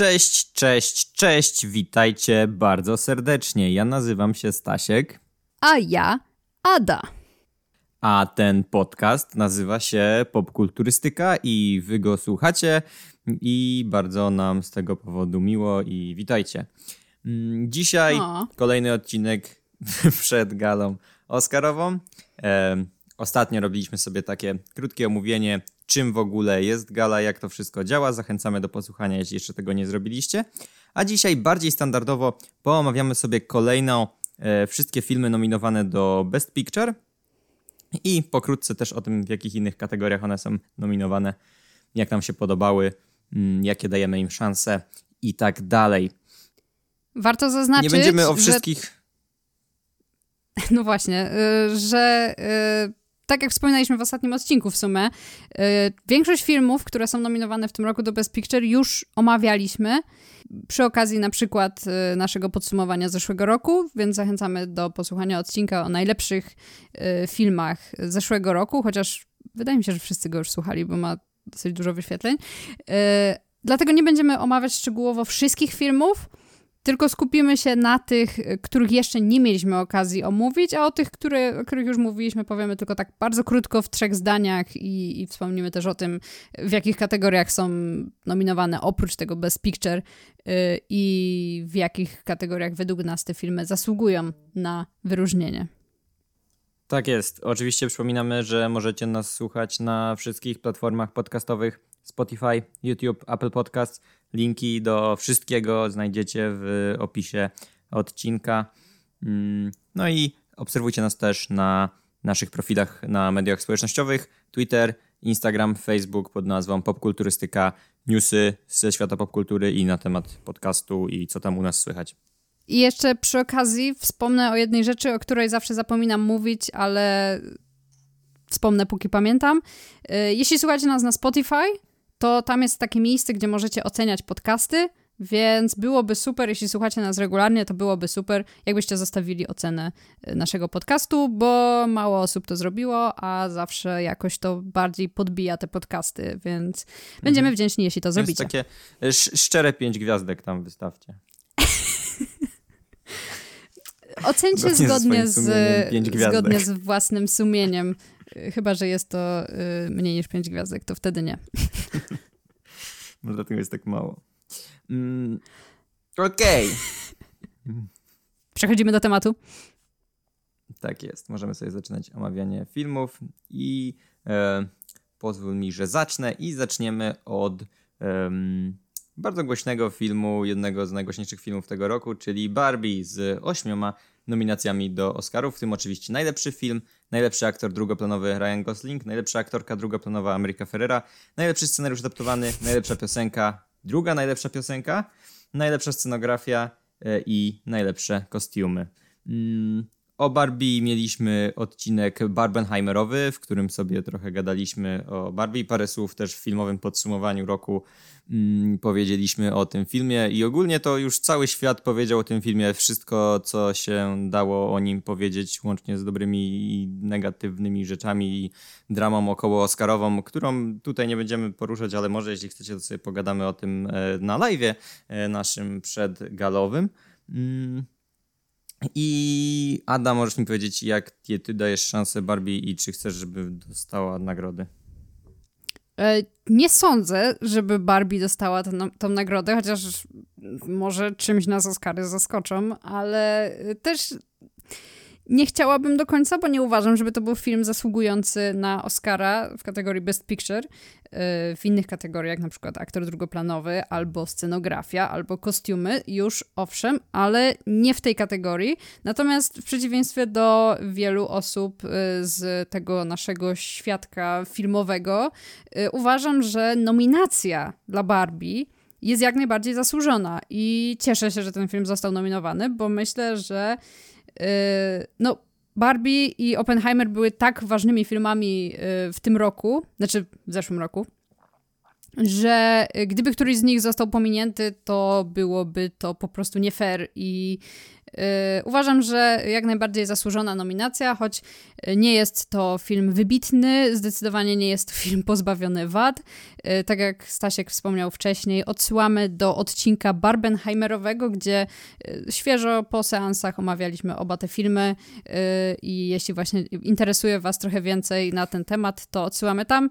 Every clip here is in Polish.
Cześć, cześć, cześć, witajcie bardzo serdecznie. Ja nazywam się Stasiek. A ja Ada. A ten podcast nazywa się Popkulturystyka i wy go słuchacie i bardzo nam z tego powodu miło i witajcie. Mm, dzisiaj o. kolejny odcinek przed galą Oscarową. E, ostatnio robiliśmy sobie takie krótkie omówienie czym w ogóle jest gala, jak to wszystko działa. Zachęcamy do posłuchania, jeśli jeszcze tego nie zrobiliście. A dzisiaj bardziej standardowo poomawiamy sobie kolejno e, wszystkie filmy nominowane do Best Picture i pokrótce też o tym, w jakich innych kategoriach one są nominowane, jak nam się podobały, mm, jakie dajemy im szanse i tak dalej. Warto zaznaczyć, Nie będziemy o wszystkich... Że... No właśnie, y, że y, tak jak wspominaliśmy w ostatnim odcinku w sumie, yy, większość filmów, które są nominowane w tym roku do Best Picture już omawialiśmy przy okazji na przykład yy, naszego podsumowania zeszłego roku, więc zachęcamy do posłuchania odcinka o najlepszych yy, filmach zeszłego roku, chociaż wydaje mi się, że wszyscy go już słuchali, bo ma dosyć dużo wyświetleń. Y, dlatego nie będziemy omawiać szczegółowo wszystkich filmów, tylko skupimy się na tych, których jeszcze nie mieliśmy okazji omówić, a o tych, które, o których już mówiliśmy, powiemy tylko tak bardzo krótko w trzech zdaniach i, i wspomnimy też o tym, w jakich kategoriach są nominowane oprócz tego Best Picture yy, i w jakich kategoriach według nas te filmy zasługują na wyróżnienie. Tak jest. Oczywiście przypominamy, że możecie nas słuchać na wszystkich platformach podcastowych Spotify, YouTube, Apple Podcasts. Linki do wszystkiego znajdziecie w opisie odcinka. Mm, no i obserwujcie nas też na naszych profilach na mediach społecznościowych: Twitter, Instagram, Facebook pod nazwą Popkulturystyka, newsy ze świata popkultury i na temat podcastu i co tam u nas słychać. I jeszcze przy okazji wspomnę o jednej rzeczy, o której zawsze zapominam mówić, ale wspomnę póki pamiętam. Y, jeśli słuchacie nas na Spotify, to tam jest takie miejsce, gdzie możecie oceniać podcasty, więc byłoby super, jeśli słuchacie nas regularnie, to byłoby super, jakbyście zostawili ocenę y, naszego podcastu, bo mało osób to zrobiło, a zawsze jakoś to bardziej podbija te podcasty, więc będziemy mhm. wdzięczni, jeśli to zrobicie. Jest takie szczere pięć gwiazdek tam wystawcie. Ocencie zgodnie, z, zgodnie z własnym sumieniem. Chyba, że jest to y, mniej niż 5 gwiazdek, to wtedy nie. Może dlatego jest tak mało. Mm, Okej. Okay. Przechodzimy do tematu. Tak jest. Możemy sobie zaczynać omawianie filmów i e, pozwól mi, że zacznę i zaczniemy od bardzo głośnego filmu, jednego z najgłośniejszych filmów tego roku, czyli Barbie z ośmioma nominacjami do Oscarów, w tym oczywiście najlepszy film, najlepszy aktor drugoplanowy Ryan Gosling, najlepsza aktorka drugoplanowa Ameryka Ferrera, najlepszy scenariusz adaptowany, najlepsza piosenka, druga najlepsza piosenka, najlepsza scenografia e, i najlepsze kostiumy. Mm, o Barbie mieliśmy odcinek Barbenheimerowy, w którym sobie trochę gadaliśmy o Barbie. Parę słów też w filmowym podsumowaniu roku mm, powiedzieliśmy o tym filmie i ogólnie to już cały świat powiedział o tym filmie wszystko, co się dało o nim powiedzieć, łącznie z dobrymi i negatywnymi rzeczami i dramą około Oscarową, którą tutaj nie będziemy poruszać, ale może jeśli chcecie, to sobie pogadamy o tym e, na live e, naszym przedgalowym. Mm. I Ada, możesz mi powiedzieć, jak ty dajesz szansę Barbie i czy chcesz, żeby dostała nagrody? E, nie sądzę, żeby Barbie dostała tę, tą nagrodę, chociaż może czymś nas Oscary zaskoczą, ale też nie chciałabym do końca, bo nie uważam, żeby to był film zasługujący na Oscara w kategorii Best Picture. Y, w innych kategoriach, na przykład aktor drugoplanowy, albo scenografia, albo kostiumy, już owszem, ale nie w tej kategorii. Natomiast w przeciwieństwie do wielu osób y, z tego naszego świadka filmowego, y, uważam, że nominacja dla Barbie jest jak najbardziej zasłużona i cieszę się, że ten film został nominowany, bo myślę, że no Barbie i Oppenheimer były tak ważnymi filmami y, w tym roku, znaczy w zeszłym roku, że gdyby któryś z nich został pominięty, to byłoby to po prostu nie fair i yy, uważam, że jak najbardziej zasłużona nominacja, choć nie jest to film wybitny, zdecydowanie nie jest to film pozbawiony wad. Yy, tak jak Stasiek wspomniał wcześniej, odsyłamy do odcinka Barbenheimerowego, gdzie yy, świeżo po seansach omawialiśmy oba te filmy y, i jeśli właśnie interesuje Was trochę więcej na ten temat, to odsyłamy tam.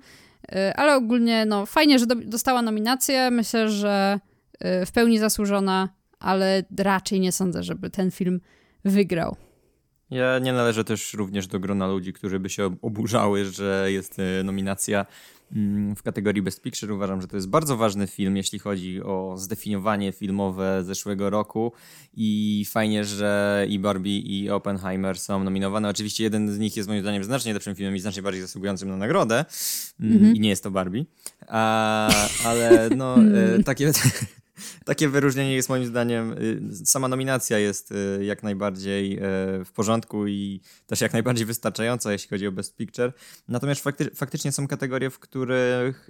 Y, ale ogólnie no, fajnie, że do, dostała nominację. Myślę, że y, w pełni zasłużona, ale raczej nie sądzę, żeby ten film wygrał. Ja nie należę też również do grona ludzi, którzy by się oburzały, że jest y, nominacja w kategorii Best Picture. Uważam, że to jest bardzo ważny film, jeśli chodzi o zdefiniowanie filmowe zeszłego roku i fajnie, że i Barbie i Oppenheimer są nominowane. Oczywiście jeden z nich jest moim zdaniem znacznie lepszym filmem i znacznie bardziej zasługującym na nagrodę mm, mhm. i nie jest to Barbie, A, ale no e, takie... takie wyróżnienie jest moim zdaniem, y, sama nominacja jest y, jak najbardziej y, w porządku i też jak najbardziej wystarczająca, jeśli chodzi o Best Picture. Natomiast fakty faktycznie są kategorie, w których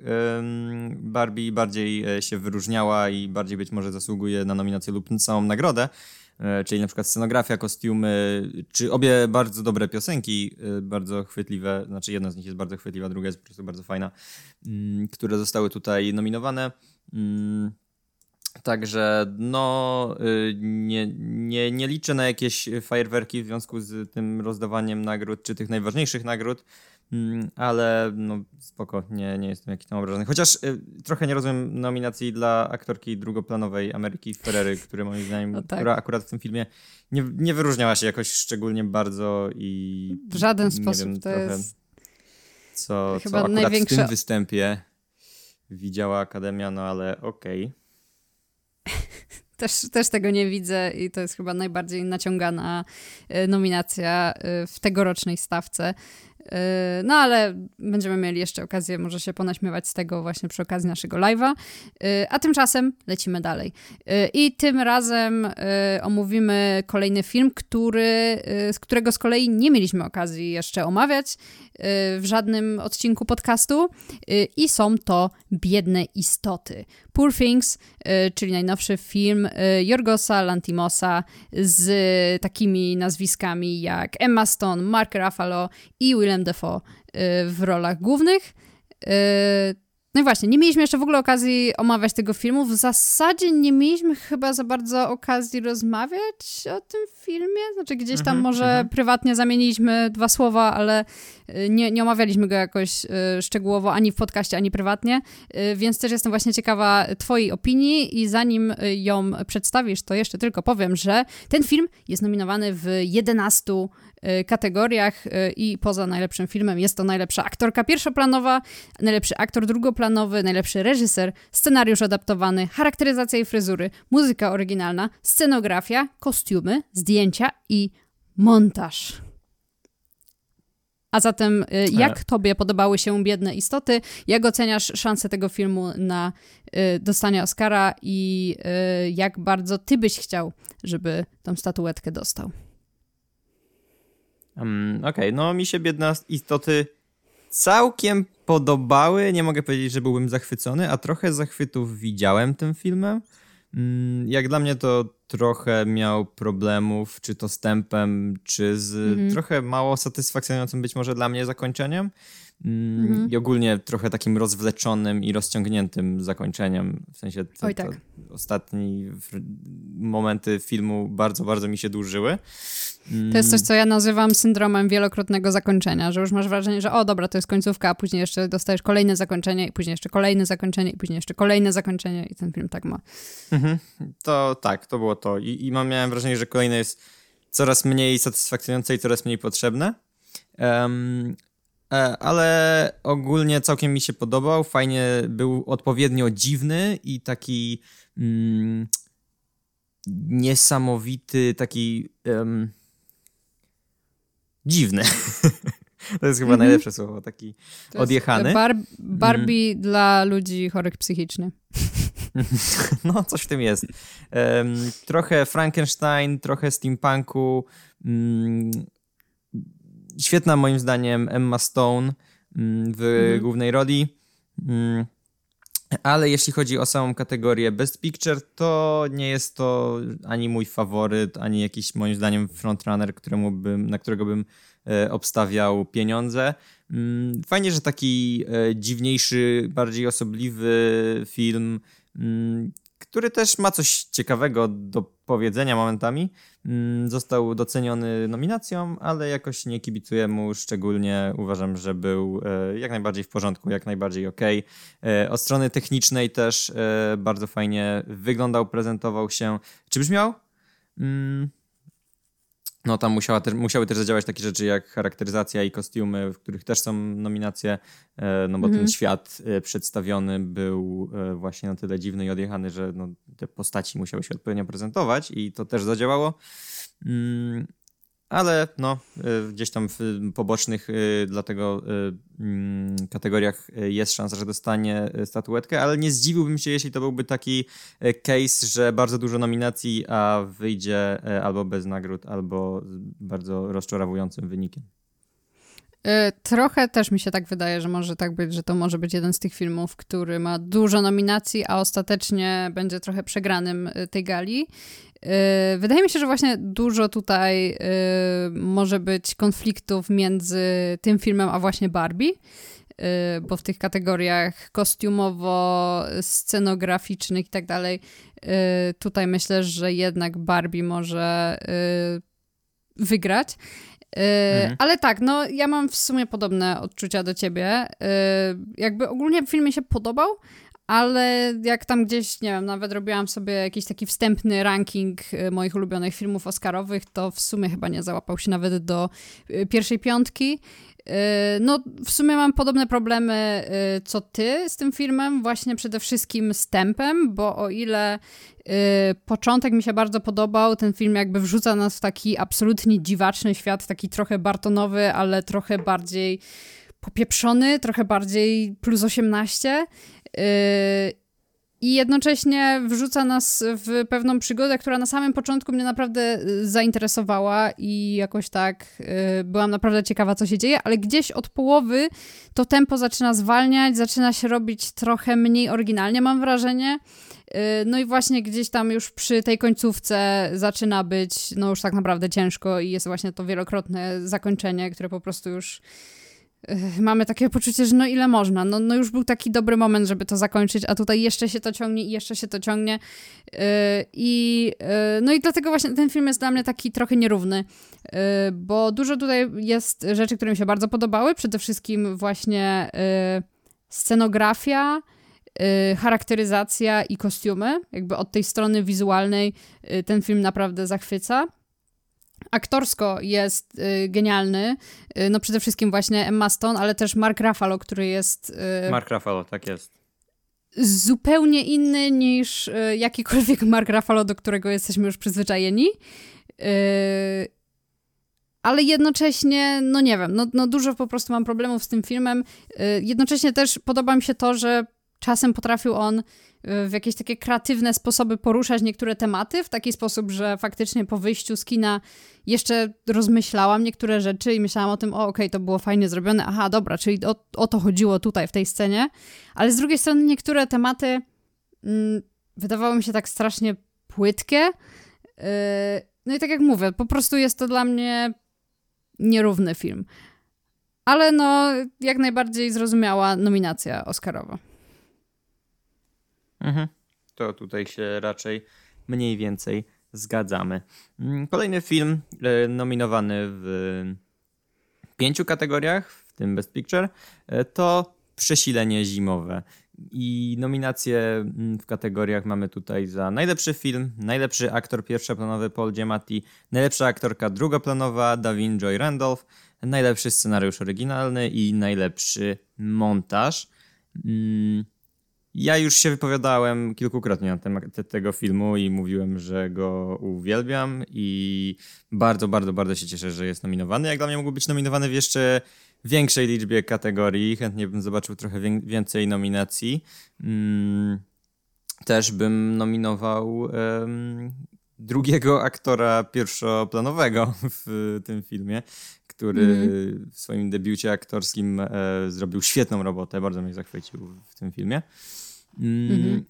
Barbie bardziej się wyróżniała i bardziej być może zasługuje na nominację lub całą nagrodę czyli na przykład scenografia, kostiumy, czy obie bardzo dobre piosenki, bardzo chwytliwe, znaczy jedna z nich jest bardzo chwytliwa, druga jest po prostu bardzo fajna, mm, które zostały tutaj nominowane. Także no, y, nie, nie, nie liczę na jakieś fajerwerki w związku z tym rozdawaniem nagród, czy tych najważniejszych nagród, mm, ale no spoko, nie, nie jestem jakiś tam obrażony. Chociaż y, trochę nie rozumiem nominacji dla aktorki drugoplanowej Ameryki Ferrery, który moim zdaniem, no tak. która akurat w tym filmie nie, nie wyróżniała się jakoś szczególnie bardzo i... W żaden sposób wiem, to jest... Co, Chyba co akurat największa... w tym występie widziała Akademia, no ale okej. Okay. Też, też tego nie widzę i to jest chyba najbardziej naciągana e, nominacja e, w tegorocznej stawce. E, no ale będziemy mieli jeszcze okazję może się ponaśmiewać z tego właśnie przy okazji naszego live'a. A tymczasem lecimy dalej. I tym razem omówimy kolejny film, który, z którego z kolei nie mieliśmy okazji jeszcze omawiać w żadnym odcinku podcastu i są to Biedne Istoty. Poor Things, czyli najnowszy film Jorgosa Lantimosa z takimi nazwiskami jak Emma Stone, Mark Ruffalo i Willem Dafoe w rolach głównych. No i właśnie, nie mieliśmy jeszcze w ogóle okazji omawiać tego filmu. W zasadzie nie mieliśmy chyba za bardzo okazji rozmawiać o tym filmie. Znaczy, gdzieś tam -hmm, może -hmm. prywatnie zamieniliśmy dwa słowa, ale y, nie, nie omawialiśmy go jakoś y, szczegółowo ani w podcaście, ani prywatnie. Y, więc też jestem właśnie ciekawa Twojej opinii i zanim ją przedstawisz, to jeszcze tylko powiem, że ten film jest nominowany w 11 Y, kategoriach y, i poza najlepszym filmem jest to najlepsza aktorka pierwszoplanowa, najlepszy aktor drugoplanowy, najlepszy reżyser, scenariusz adaptowany, charakteryzacja i fryzury, muzyka oryginalna, scenografia, kostiumy, zdjęcia i montaż. A zatem, y, jak tobie podobały się Biedne Istoty? Jak oceniasz szansę tego filmu na dostanie Oscara i jak bardzo ty byś chciał, żeby tą statuetkę dostał? Um, Okej, okay. no mi się biedne istoty całkiem podobały. Nie mogę powiedzieć, że byłbym zachwycony, a trochę zachwytów widziałem tym filmem. Um, jak dla mnie to trochę miał problemów, czy to z tempem, czy z mm -hmm. trochę mało satysfakcjonującym być może dla mnie zakończeniem. Mm, mhm. I ogólnie trochę takim rozwleczonym i rozciągniętym zakończeniem. W sensie to, Oj, tak. ostatnie momenty filmu bardzo, bardzo mi się dłużyły. To jest coś, co ja nazywam syndromem wielokrotnego zakończenia, że już masz wrażenie, że o dobra, to jest końcówka, a później jeszcze dostajesz kolejne zakończenie i później jeszcze kolejne zakończenie i później jeszcze kolejne zakończenie i ten film tak ma. Mhm. To tak, to było to. I, i mam, miałem wrażenie, że kolejne jest coraz mniej satysfakcjonujące i coraz mniej potrzebne. Um, ale ogólnie całkiem mi się podobał. Fajnie był odpowiednio dziwny i taki mm, niesamowity, taki um, dziwny. to jest chyba mm -hmm. najlepsze słowo, taki odjechany. Bar Barbie mm. dla ludzi chorych psychicznie. no, coś w tym jest. Um, trochę Frankenstein, trochę steampunku. Um, świetna moim zdaniem Emma Stone mm, w mhm. głównej roli. Mm, Ale jeśli chodzi o samą kategorię Best Picture, to nie jest to ani mój faworyt, ani jakiś moim zdaniem frontrunner, któremu bym, na którego bym e, obstawiał pieniądze. Mm, fajnie, że taki e, dziwniejszy, bardziej osobliwy film, który też ma coś ciekawego do powiedzenia momentami, mm, został doceniony nominacją, ale jakoś nie kibicuję mu szczególnie. Uważam, że był e, jak najbardziej w porządku, jak najbardziej ok. Od strony technicznej też bardzo fajnie wyglądał, prezentował się. Czy brzmiał? No tam musiała też, musiały też zadziałać takie rzeczy jak charakteryzacja i kostiumy, w których też są nominacje, e, no bo ten mhm. świat e, przedstawiony był e, właśnie na tyle dziwny i odjechany, że no, te postaci musiały się odpowiednio prezentować i to też zadziałało. Ale no, y, gdzieś tam w pobocznych y, dlatego y, mm, kategoriach jest szansa, że dostanie statuetkę, ale nie zdziwiłbym się, jeśli to byłby taki case, że bardzo dużo nominacji, a wyjdzie albo bez nagród, albo z bardzo rozczarowującym wynikiem. Trochę też mi się tak wydaje, że może tak być, że to może być jeden z tych filmów, który ma dużo nominacji, a ostatecznie będzie trochę przegranym tej gali. Y, wydaje mi się, że właśnie dużo tutaj y, może być konfliktów między tym filmem a właśnie Barbie, y, bo w tych kategoriach kostiumowo-scenograficznych i tak dalej, tutaj myślę, że jednak Barbie może wygrać. Mhm. Ale tak, no ja mam w sumie podobne odczucia do ciebie. Jakby ogólnie film mi się podobał, ale jak tam gdzieś, nie wiem, nawet robiłam sobie jakiś taki wstępny ranking y, moich ulubionych filmów Oscarowych, to w sumie chyba nie załapał się nawet do y, pierwszej piątki. Y, no, w sumie mam podobne problemy co ty z tym filmem, właśnie przede wszystkim z tempem, bo o ile początek mi się bardzo podobał, ten film jakby wrzuca nas w taki absolutnie dziwaczny świat, taki trochę bartonowy, ale trochę bardziej popieprzony, trochę bardziej plus 18. Yy, I jednocześnie wrzuca nas w pewną przygodę, która na samym początku mnie naprawdę y, zainteresowała i jakoś tak yy, byłam naprawdę ciekawa, co się dzieje, ale gdzieś od połowy to tempo zaczyna zwalniać, zaczyna się robić trochę mniej oryginalnie, mam wrażenie. Yy, no i właśnie gdzieś tam już przy tej końcówce zaczyna być no już tak naprawdę ciężko i jest właśnie to wielokrotne zakończenie, które po prostu już mamy takie poczucie, że no ile można, no, no już był taki dobry moment, żeby to zakończyć, a tutaj jeszcze się to ciągnie i jeszcze się to ciągnie. Yy, i yy, no i dlatego właśnie ten film jest dla mnie taki trochę nierówny, yy, bo dużo tutaj jest rzeczy, które mi się bardzo podobały, przede wszystkim właśnie scenografia, charakteryzacja i kostiumy, jakby od tej strony wizualnej ten film naprawdę zachwyca. Aktorsko jest y, genialny. Y, no przede wszystkim właśnie Emma Stone, ale też Mark Ruffalo, który jest... Y, Mark Ruffalo, tak jest. Zupełnie inny niż jakikolwiek Mark Ruffalo, do którego jesteśmy już przyzwyczajeni. Ale jednocześnie, no nie wiem, no, no dużo po prostu mam problemów z tym filmem. Jednocześnie też podoba mi się to, że czasem potrafił on w jakieś takie kreatywne sposoby poruszać niektóre tematy, w taki sposób, że faktycznie po wyjściu z kina jeszcze rozmyślałam niektóre rzeczy i myślałam o tym, o okej, okay, to było fajnie zrobione, aha, dobra, czyli o, o, to chodziło tutaj, w tej scenie, ale z drugiej strony niektóre tematy mm, wydawały mi się tak strasznie płytkie. Yy, no i tak jak mówię, po prostu jest to dla mnie nierówny film. Ale no, jak najbardziej zrozumiała nominacja Oscarowa. Mhm. To tutaj się raczej mniej więcej zgadzamy. Mm, kolejny film e, nominowany w pięciu kategoriach, w tym Best Picture, e, to Przesilenie zimowe. I nominacje mm, w kategoriach mamy tutaj za najlepszy film, najlepszy aktor pierwszoplanowy Paul Giamatti, najlepsza aktorka drugoplanowa Davin Joy Randolph, najlepszy scenariusz oryginalny i najlepszy montaż. Ja już się wypowiadałem kilkukrotnie na temat tego filmu i mówiłem, że go uwielbiam i bardzo, bardzo, bardzo się cieszę, że jest nominowany. Jak dla mnie mógł być nominowany w jeszcze większej liczbie kategorii. Chętnie bym zobaczył trochę więcej nominacji. Mm, też bym nominował drugiego aktora pierwszoplanowego w tym filmie, który mm. w swoim debiucie aktorskim e, zrobił świetną robotę. Bardzo mnie zachwycił w tym filmie. Mm, mhm.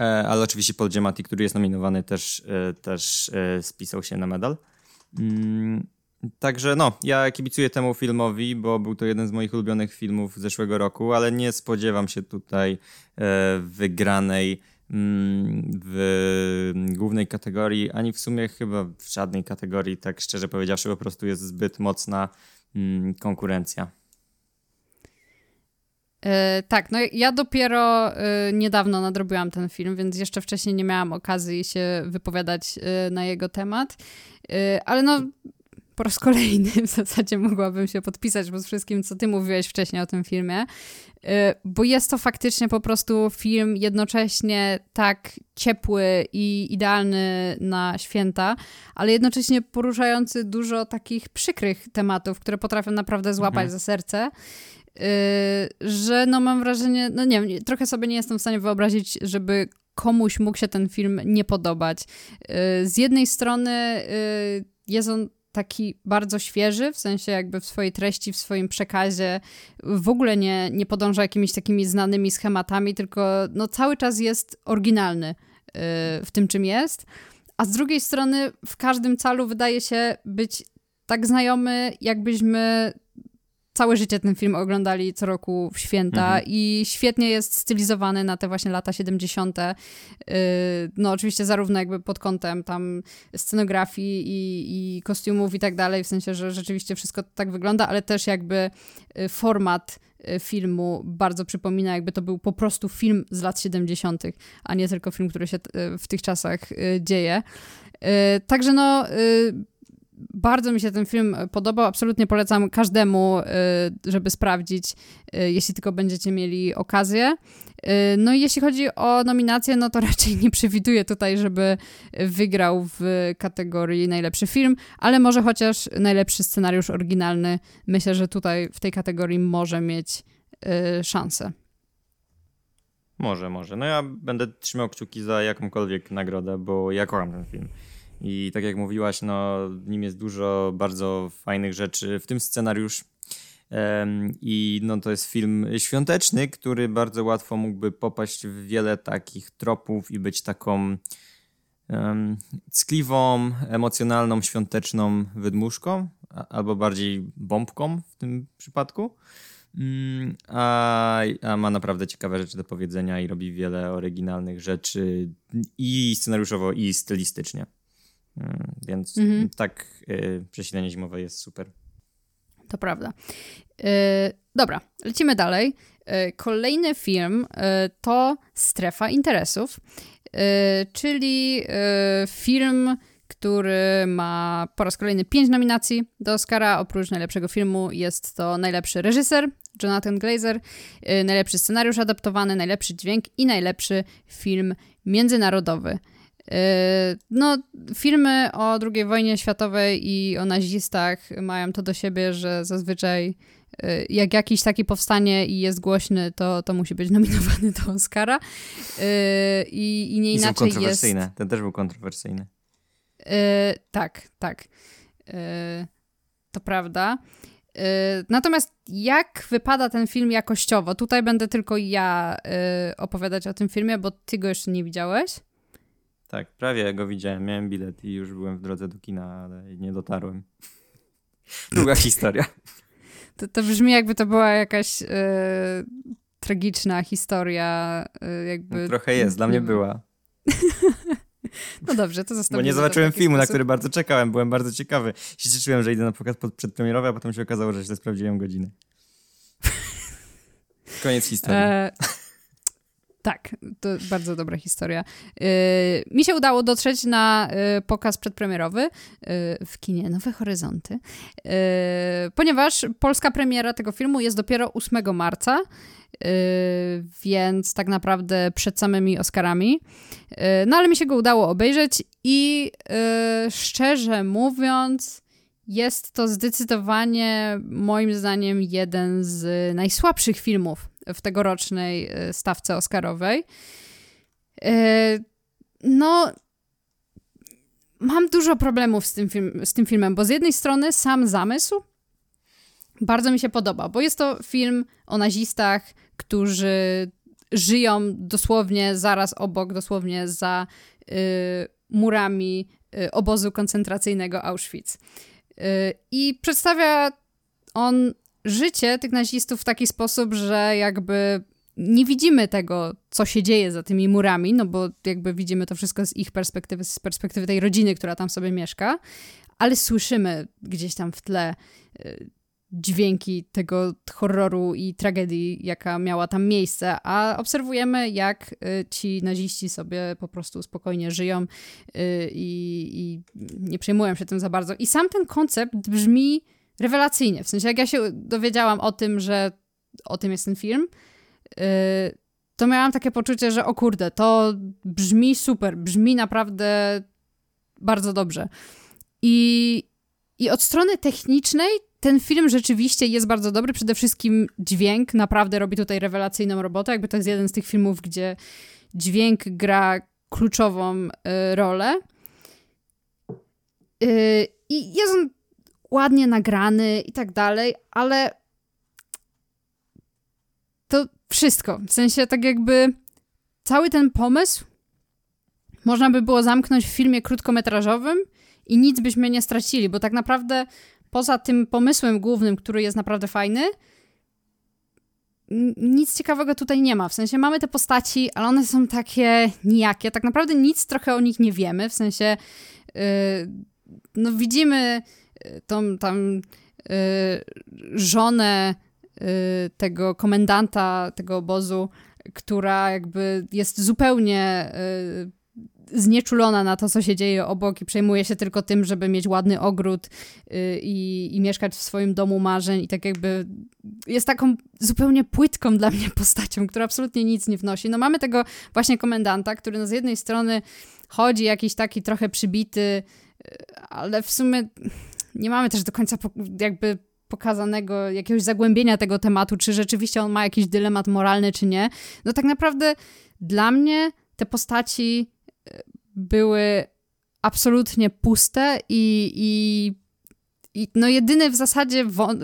e, ale oczywiście Paul Giamatti, który jest nominowany, też, e, też e, spisał się na medal. Mm, Także no, ja kibicuję temu filmowi, bo był to jeden z moich ulubionych filmów zeszłego roku, ale nie spodziewam się tutaj e, wygranej mm, w głównej kategorii, ani w sumie chyba w żadnej kategorii, tak szczerze powiedziawszy, po prostu jest zbyt mocna mm, konkurencja. E, tak, no ja dopiero e, niedawno nadrobiłam ten film, więc jeszcze wcześniej nie miałam okazji się wypowiadać e, na jego temat. Ale no, po raz kolejny w zasadzie mogłabym się podpisać pod wszystkim, co ty mówiłeś wcześniej o tym filmie, y, bo jest to faktycznie po prostu film jednocześnie tak ciepły i idealny na święta, ale jednocześnie poruszający dużo takich przykrych tematów, które potrafią naprawdę złapać mhm. za serce. Y, że no mam wrażenie, no nie wiem, trochę sobie nie jestem w stanie wyobrazić, żeby komuś mógł się ten film nie podobać. Y, z jednej strony jest on taki bardzo świeży, w sensie jakby w swojej treści, w swoim przekazie w ogóle nie, nie podąża jakimiś takimi znanymi schematami, tylko no cały czas jest oryginalny yy, w tym, czym jest. A z drugiej strony w każdym calu wydaje się być tak znajomy, jakbyśmy całe życie ten film oglądali co roku w święta mhm. i świetnie jest stylizowany na te właśnie lata 70. Y, no oczywiście zarówno jakby pod kątem tam scenografii i, i kostiumów i tak dalej, w sensie, że rzeczywiście wszystko tak wygląda, ale też jakby y, format y, filmu bardzo przypomina, jakby to był po prostu film z lat 70., a nie tylko film, który się w tych czasach dzieje. Także no bardzo mi się ten film podobał. Absolutnie polecam każdemu, y, żeby sprawdzić, y, jeśli tylko będziecie mieli okazję. No i jeśli chodzi o nominację, no to raczej nie przewiduję tutaj, żeby wygrał w kategorii najlepszy film, ale może chociaż najlepszy scenariusz oryginalny. Myślę, że tutaj w tej kategorii może mieć szansę. Może, może. No ja będę trzymał kciuki za jakąkolwiek nagrodę, bo ja kocham ten film. I tak jak mówiłaś, no, nim jest dużo bardzo fajnych rzeczy, w tym scenariusz. I no, to jest film świąteczny, który bardzo łatwo mógłby popaść w wiele takich tropów i być taką um, ckliwą, emocjonalną, świąteczną wydmuszką, albo bardziej bombką w tym przypadku. Mm, a, a, ma naprawdę ciekawe rzeczy do powiedzenia i robi wiele oryginalnych rzeczy i scenariuszowo, i stylistycznie. Mm, więc mhm. tak y, przesilenie zimowe jest super. To prawda. Y, dobra, lecimy dalej. Y, kolejny film y, to Strefa Interesów, y, czyli y, film, który ma po raz kolejny pięć nominacji do Oscara. Oprócz najlepszego filmu jest to najlepszy reżyser Jonathan Glazer, najlepszy scenariusz adaptowany, najlepszy dźwięk i najlepszy film międzynarodowy. Yy, no, filmy o II wojnie światowej i o nazistach mają to do siebie, że zazwyczaj yy, jak jakiś taki powstanie i jest głośny, to, to musi być nominowany do Oscara. Yy, I, i nie I inaczej są kontrowersyjne. Jest... Ten też był kontrowersyjny. tak, tak. to prawda. Natomiast jak wypada ten film jakościowo? Tutaj będę tylko ja opowiadać o tym filmie, bo ty go jeszcze nie widziałeś. Tak, prawie go widziałem. Miałem bilet i już byłem w drodze do kina, ale nie dotarłem. Długa historia. To, to brzmi jakby to była jakaś e, tragiczna historia. E, jakby... No, trochę jest, dla mnie była. No dobrze, to zostawię. Bo nie zobaczyłem filmu, sposób. na który bardzo czekałem. Byłem bardzo ciekawy. Się cieszyłem, że idę na pokaz przedpremierowy, a potem się okazało, że źle sprawdziłem godzinę. Koniec historii. E tak, to bardzo dobra historia. Yy, mi się udało dotrzeć na yy, pokaz przedpremierowy yy, w kinie Nowe Horyzonty, yy, ponieważ polska premiera tego filmu jest dopiero 8 marca, więc tak naprawdę przed samymi Oscarami. No ale mi się go udało obejrzeć i szczerze mówiąc, jest to zdecydowanie moim zdaniem jeden z najsłabszych filmów w tegorocznej e, stawce Oscarowej. E, no, mam dużo problemów z tym, film, z tym filmem, bo z jednej strony sam zamysł bardzo mi się podoba, bo jest to film o nazistach, którzy żyją dosłownie zaraz obok, dosłownie za y, murami y, obozu koncentracyjnego Auschwitz. Y, I przedstawia on życie tych nazistów w taki sposób, że jakby nie widzimy tego, co się dzieje za tymi murami, no bo jakby widzimy to wszystko z ich perspektywy, z perspektywy tej rodziny, która tam sobie mieszka, ale słyszymy gdzieś tam w tle y, dźwięki tego horroru i tragedii, jaka miała tam miejsce, a obserwujemy, jak y, ci naziści sobie po prostu spokojnie żyją y, i, i nie przejmują się tym za bardzo. I sam ten koncept brzmi rewelacyjnie. W sensie, jak ja się dowiedziałam o tym, że o tym jest ten film, to miałam takie poczucie, że o kurde, to brzmi super, brzmi naprawdę bardzo dobrze. I, i od strony technicznej ten film rzeczywiście jest bardzo dobry. Przede wszystkim dźwięk naprawdę robi tutaj rewelacyjną robotę. Jakby to jest jeden z tych filmów, gdzie dźwięk gra kluczową y, rolę. Y, I jest on ładnie nagrany i tak dalej, ale to wszystko. W sensie tak jakby cały ten pomysł można by było zamknąć w filmie krótkometrażowym i nic byśmy nie stracili, bo tak naprawdę poza tym pomysłem głównym, który jest naprawdę fajny, nic ciekawego tutaj nie ma. W sensie mamy te postaci, ale one są takie nijakie. Tak naprawdę nic trochę o nich nie wiemy. W sensie yy, no widzimy tą tam yy, żonę yy, tego komendanta tego obozu, która jakby jest zupełnie y, znieczulona na to, co się dzieje obok i przejmuje się tylko tym, żeby mieć ładny ogród i, i mieszkać w swoim domu marzeń i tak jakby jest taką zupełnie płytką dla mnie postacią, która absolutnie nic nie wnosi. No mamy tego właśnie komendanta, który no z jednej strony chodzi jakiś taki trochę przybity, ale w sumie nie mamy też do końca jakby pokazanego jakiegoś zagłębienia tego tematu, czy rzeczywiście on ma jakiś dylemat moralny, czy nie. No tak naprawdę dla mnie te postaci były absolutnie puste i, i, i no jedyny w zasadzie wo, e,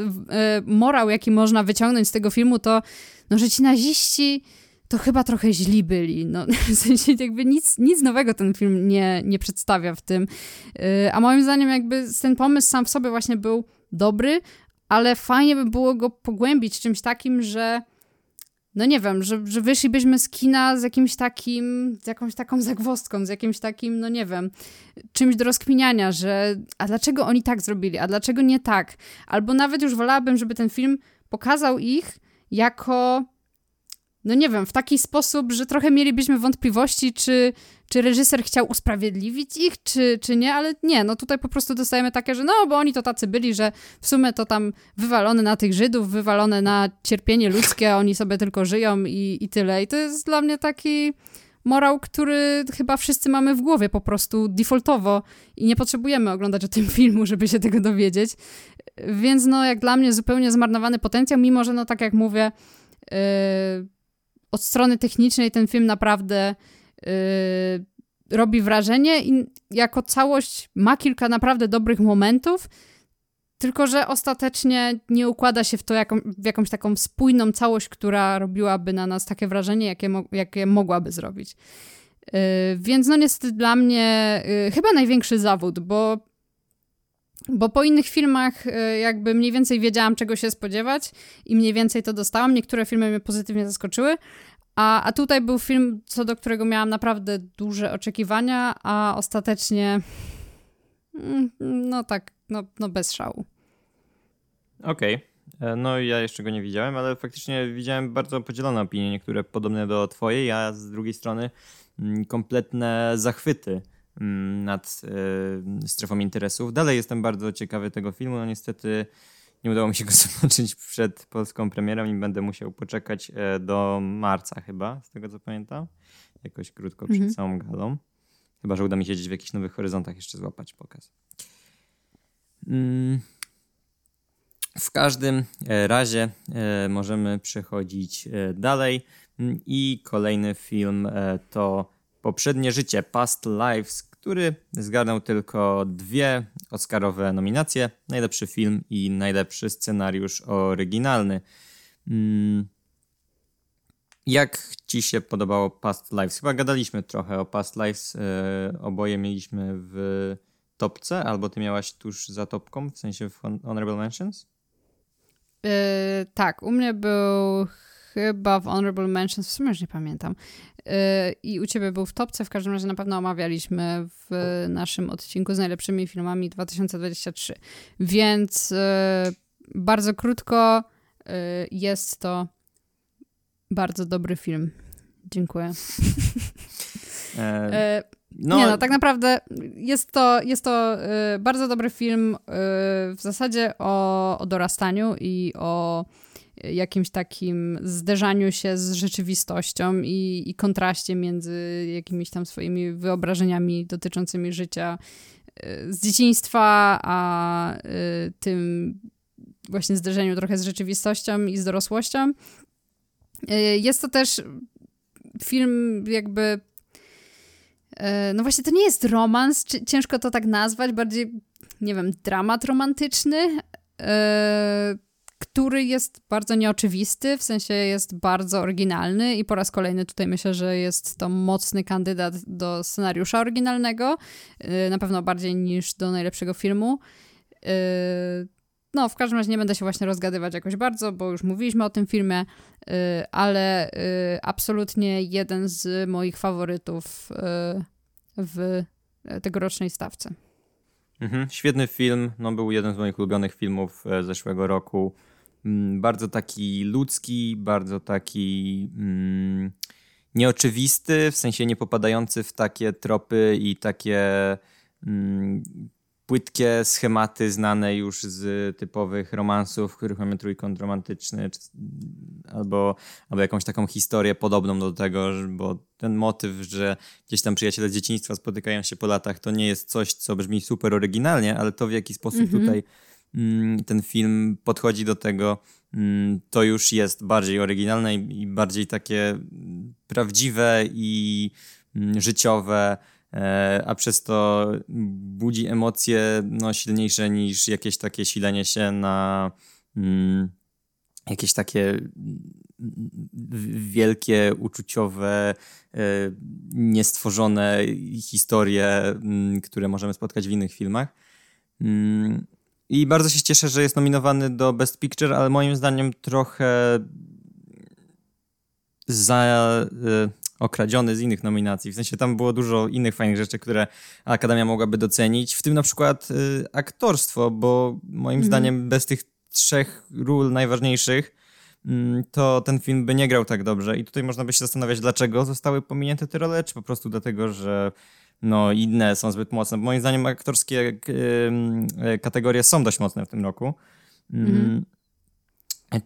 morał, jaki można wyciągnąć z tego filmu, to no, że ci naziści to chyba trochę źli byli. No, w sensie jakby nic, nic nowego ten film nie, nie przedstawia w tym. E, a moim zdaniem jakby ten pomysł sam w sobie właśnie był dobry, ale fajnie by było go pogłębić czymś takim, że no nie wiem, że, że wyszlibyśmy z kina z jakimś takim, z jakąś taką zagwostką, z jakimś takim, no nie wiem, czymś do rozkminiania, że a dlaczego oni tak zrobili, a dlaczego nie tak? Albo nawet już wolałabym, żeby ten film pokazał ich jako no nie wiem, w taki sposób, że trochę mielibyśmy wątpliwości, czy, czy reżyser chciał usprawiedliwić ich, czy, czy nie, ale nie, no tutaj po prostu dostajemy takie, że no, bo oni to tacy byli, że w sumie to tam wywalone na tych Żydów, wywalone na cierpienie ludzkie, oni sobie tylko żyją i, i tyle. I to jest dla mnie taki morał, który chyba wszyscy mamy w głowie po prostu defaultowo i nie potrzebujemy oglądać o tym filmu, żeby się tego dowiedzieć. Więc no, jak dla mnie zupełnie zmarnowany potencjał, mimo że no, tak jak mówię, yy, od strony technicznej ten film naprawdę yy, robi wrażenie i jako całość ma kilka naprawdę dobrych momentów, tylko że ostatecznie nie układa się w to jaką, w jakąś taką spójną całość, która robiłaby na nas takie wrażenie, jakie, mo jakie mogłaby zrobić. Yy, więc no niestety dla mnie yy, chyba największy zawód, bo bo po innych filmach y, jakby mniej więcej wiedziałam, czego się spodziewać i mniej więcej to dostałam. Niektóre filmy mnie pozytywnie zaskoczyły, a, a tutaj był film, co do którego miałam naprawdę duże oczekiwania, a ostatecznie mm, no tak, no, no bez szału. Okej. Okay. E, no ja jeszcze go nie widziałem, ale faktycznie widziałem bardzo podzielone opinie, niektóre podobne do twojej, a z drugiej strony mm, kompletne zachwyty nad e, strefą interesów. Dalej jestem bardzo ciekawy tego filmu. No niestety nie udało mi się go zobaczyć przed polską premierą i będę musiał poczekać e, do marca chyba, z tego co pamiętam. Jakoś krótko przed mhm. całą galą. Chyba, że uda mi się gdzieś w jakichś nowych horyzontach jeszcze złapać pokaz. Mm. W każdym e, razie możemy przechodzić dalej. Mm, I kolejny film to poprzednie życie, Past Lives, który zgarnął tylko dwie Oscarowe nominacje: najlepszy film i najlepszy scenariusz oryginalny. Hmm. Jak ci się podobało Past Lives? Chyba gadaliśmy trochę o Past Lives. E, oboje mieliśmy w topce, albo ty miałaś tuż za topką, w sensie w Honorable Mentions? Yy, tak, u mnie był chyba w Honorable Mentions, w sumie już nie pamiętam. Yy, I u ciebie był w topce, w każdym razie na pewno omawialiśmy w naszym odcinku z najlepszymi filmami 2023. Więc yy, bardzo krótko, yy, jest to bardzo dobry film. Dziękuję. E, no. Nie no, tak naprawdę jest to, jest to y, bardzo dobry film y, w zasadzie o, o dorastaniu i o jakimś takim zderzaniu się z rzeczywistością i, i kontraście między jakimiś tam swoimi wyobrażeniami dotyczącymi życia y, z dzieciństwa, a y, tym właśnie zderzeniu trochę z rzeczywistością i z dorosłością. Y, jest to też film jakby E, no właśnie, to nie jest romans, ciężko to tak nazwać, bardziej, nie wiem, dramat romantyczny, e, który jest bardzo nieoczywisty, w sensie jest bardzo oryginalny i po raz kolejny tutaj myślę, że jest to mocny kandydat do scenariusza oryginalnego, e, na pewno bardziej niż do najlepszego filmu. No, w każdym razie nie będę się właśnie rozgadywać jakoś bardzo, bo już mówiliśmy o tym filmie, ale absolutnie jeden z moich faworytów w tegorocznej stawce. Mhm, świetny film, no był jeden z moich ulubionych filmów e, zeszłego roku. Mm, bardzo taki ludzki, bardzo taki mm, nieoczywisty, w sensie nie popadający w takie tropy i takie mm, płytkie schematy znane już z typowych romansów, w których mamy trójkąt romantyczny, czy, albo, albo jakąś taką historię podobną do tego, bo ten motyw, że gdzieś tam przyjaciele z dzieciństwa spotykają się po latach, to nie jest coś, co brzmi super oryginalnie, ale to w jaki sposób mm -hmm. tutaj ten film podchodzi do tego, mm, to już jest bardziej oryginalne i, bardziej takie prawdziwe i mm, życiowe E, a przez to budzi emocje no, silniejsze niż jakieś takie silenie się na mm, jakieś takie wielkie, uczuciowe, e, niestworzone historie, mm, które możemy spotkać w innych filmach. I bardzo się cieszę, że jest nominowany do Best Picture, ale moim zdaniem trochę za e, okradziony z innych nominacji. W sensie tam było dużo innych fajnych rzeczy, które Akademia mogłaby docenić, w tym na przykład y, aktorstwo, bo moim mm. zdaniem bez tych trzech ról najważniejszych mm, to ten film by nie grał tak dobrze. I tutaj można by się zastanawiać, dlaczego zostały pominięte te role, czy po prostu dlatego, że no, inne są zbyt mocne. Moim zdaniem aktorskie y, y, kategorie są dość mocne w tym roku. Mm.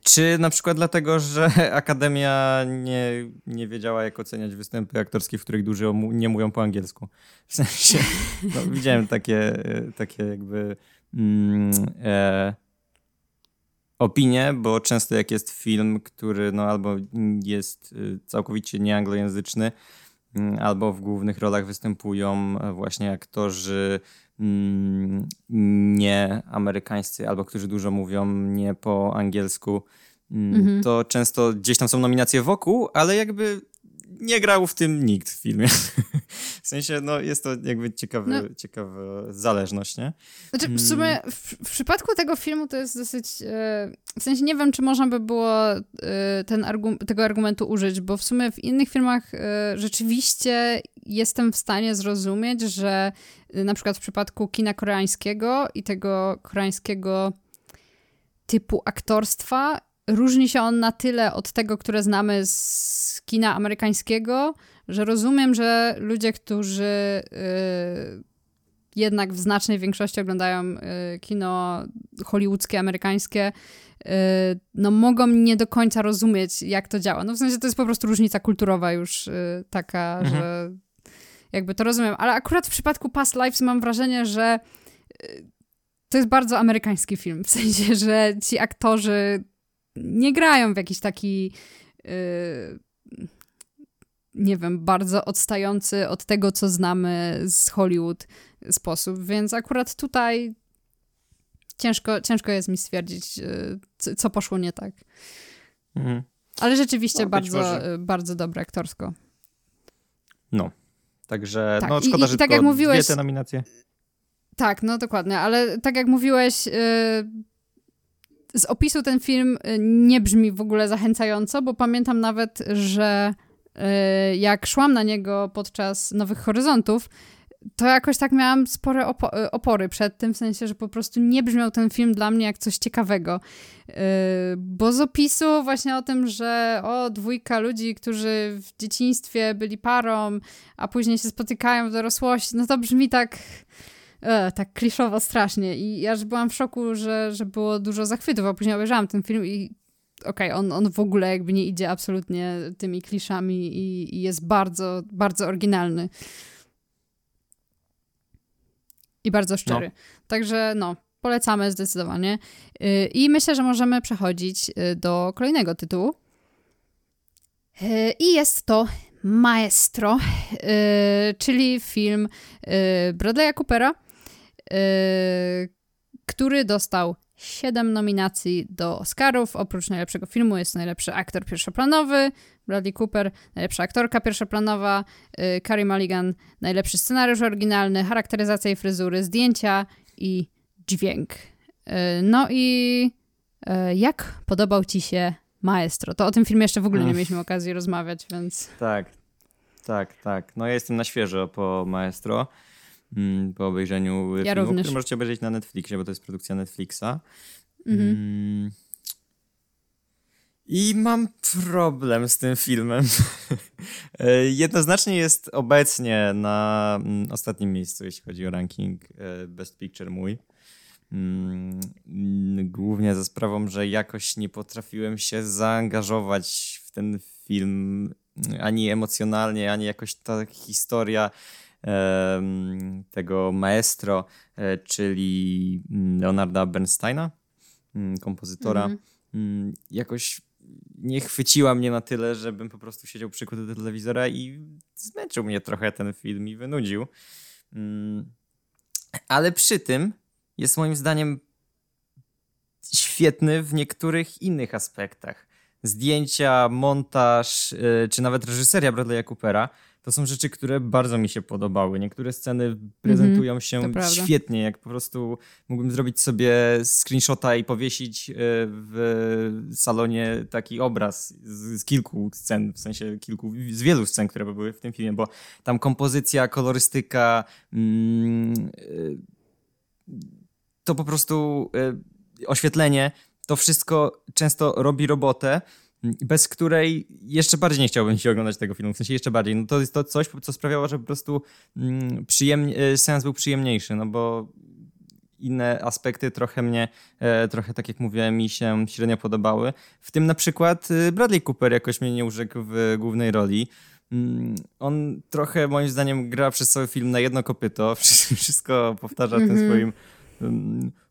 Czy na przykład dlatego, że Akademia nie, nie wiedziała, jak oceniać występy aktorskie, w których dużo nie mówią po angielsku? W sensie, no, widziałem takie, takie jakby mm, e, opinie, bo często jak jest film, który no, albo jest y, całkowicie nieanglojęzyczny, albo w głównych rolach występują właśnie aktorzy Mm, nie amerykańscy albo którzy dużo mówią nie po angielsku, mm, mhm. to często gdzieś tam są nominacje wokół, ale jakby nie grał w tym nikt w filmie. W sensie, no jest to jakby ciekawy, no. ciekawa zależność, nie? Znaczy, w sumie mm. w, w, przypadku tego filmu to jest dosyć... E, w sensie nie wiem, czy można by było e, ten tego argumentu użyć, bo w sumie w innych filmach e, rzeczywiście jestem w stanie zrozumieć, że na przykład w przypadku kina koreańskiego i tego koreańskiego typu aktorstwa różni się on na tyle od tego, które znamy z kina amerykańskiego, że rozumiem, że ludzie, którzy y, jednak w znacznej większości oglądają y, kino hollywoodzkie, amerykańskie, y, no mogą nie do końca rozumieć, jak to działa. No w sensie to jest po prostu różnica kulturowa już taka, mhm. że jakby to rozumiem. Ale akurat w przypadku Past Lives mam wrażenie, że to jest bardzo amerykański film. W sensie, że ci aktorzy nie grają w jakiś taki yy, nie wiem, bardzo odstający od tego, co znamy z Hollywood sposób, więc akurat tutaj ciężko, ciężko jest mi stwierdzić, yy, co poszło nie tak. Mhm. Ale rzeczywiście no, bardzo, może... bardzo dobre aktorsko. No, także tak. no szkoda, I, i, że tak jak mówiłeś, dwie te nominacje. Tak, no dokładnie, ale tak jak mówiłeś, yy, z opisu ten film y, nie brzmi w ogóle zachęcająco, bo pamiętam nawet, że yy, jak szłam na niego podczas Nowych Horyzontów, to jakoś tak miałam spore y, opory przed tym, w sensie, że po prostu nie brzmiał ten film dla mnie jak coś ciekawego. Bo z opisu właśnie o tym, że o, dwójka ludzi, którzy w dzieciństwie byli parą, a później się spotykają w dorosłości, no to brzmi tak e, tak kliszowo strasznie i ja byłam w szoku, że, że było dużo zachwytów, a później obejrzałam ten film i okej, okay, on, on w ogóle jakby nie idzie absolutnie tymi kliszami i, i jest bardzo, bardzo oryginalny. I bardzo szczery. No. Także no, polecamy zdecydowanie. Y, I myślę, że możemy przechodzić y, do kolejnego tytułu. Y, I jest to Maestro, czyli film Bradley'a Coopera, który dostał 7 nominacji do Oscarów. Oprócz najlepszego filmu jest najlepszy aktor pierwszoplanowy, Bradley Cooper, najlepsza aktorka pierwszoplanowa, yy, Carey Mulligan, najlepszy scenariusz oryginalny, charakteryzacja i fryzury, zdjęcia i dźwięk. Yy, no i jak podobał ci się Maestro? To o tym filmie jeszcze w ogóle nie mieliśmy okazji rozmawiać, więc... Tak, tak, tak. No ja jestem na świeżo po Maestro. Mm, po obejrzeniu ja filmu, który możecie obejrzeć na Netflixie, bo to jest produkcja Netflixa. Mhm. Mm. I mam problem z tym filmem. Jednoznacznie jest obecnie na mm, ostatnim miejscu, jeśli chodzi o ranking e, Best Picture mój. Głównie za sprawą, że jakoś nie potrafiłem się zaangażować w ten film ani emocjonalnie, ani jakoś ta historia tego maestro, e, czyli mm, Leonarda Bernsteina, mm, kompozytora, mm. jakoś nie chwyciła mnie na tyle, żebym po prostu siedział przykład do telewizora i zmęczył mnie trochę ten film i wynudził. Ale przy tym jest moim zdaniem świetny w niektórych innych aspektach. Zdjęcia, montaż, e, czy nawet reżyseria Bradley'a Coopera to są rzeczy, które bardzo mi się podobały. Niektóre sceny prezentują mm -hmm, się świetnie, jak po prostu mógłbym zrobić sobie screenshota i powiesić e, w salonie taki obraz z, z, kilku scen, w sensie kilku, z wielu scen, które były w tym filmie, bo tam kompozycja, kolorystyka, mm, e, to po prostu e, oświetlenie, to wszystko często robi robotę bez której jeszcze bardziej nie chciałbym się oglądać tego filmu, w sensie jeszcze bardziej. No to jest to coś, co sprawiało, że po prostu mm, przyjemnie, e, sens był przyjemniejszy, no bo inne aspekty trochę mnie, e, trochę tak jak mówiłem, mi się średnio podobały. W tym na przykład e, Bradley Cooper jakoś mnie nie urzekł w głównej roli. Mm, on trochę moim zdaniem gra przez cały film na jedno kopyto, wszystko powtarza mm -hmm. tym swoim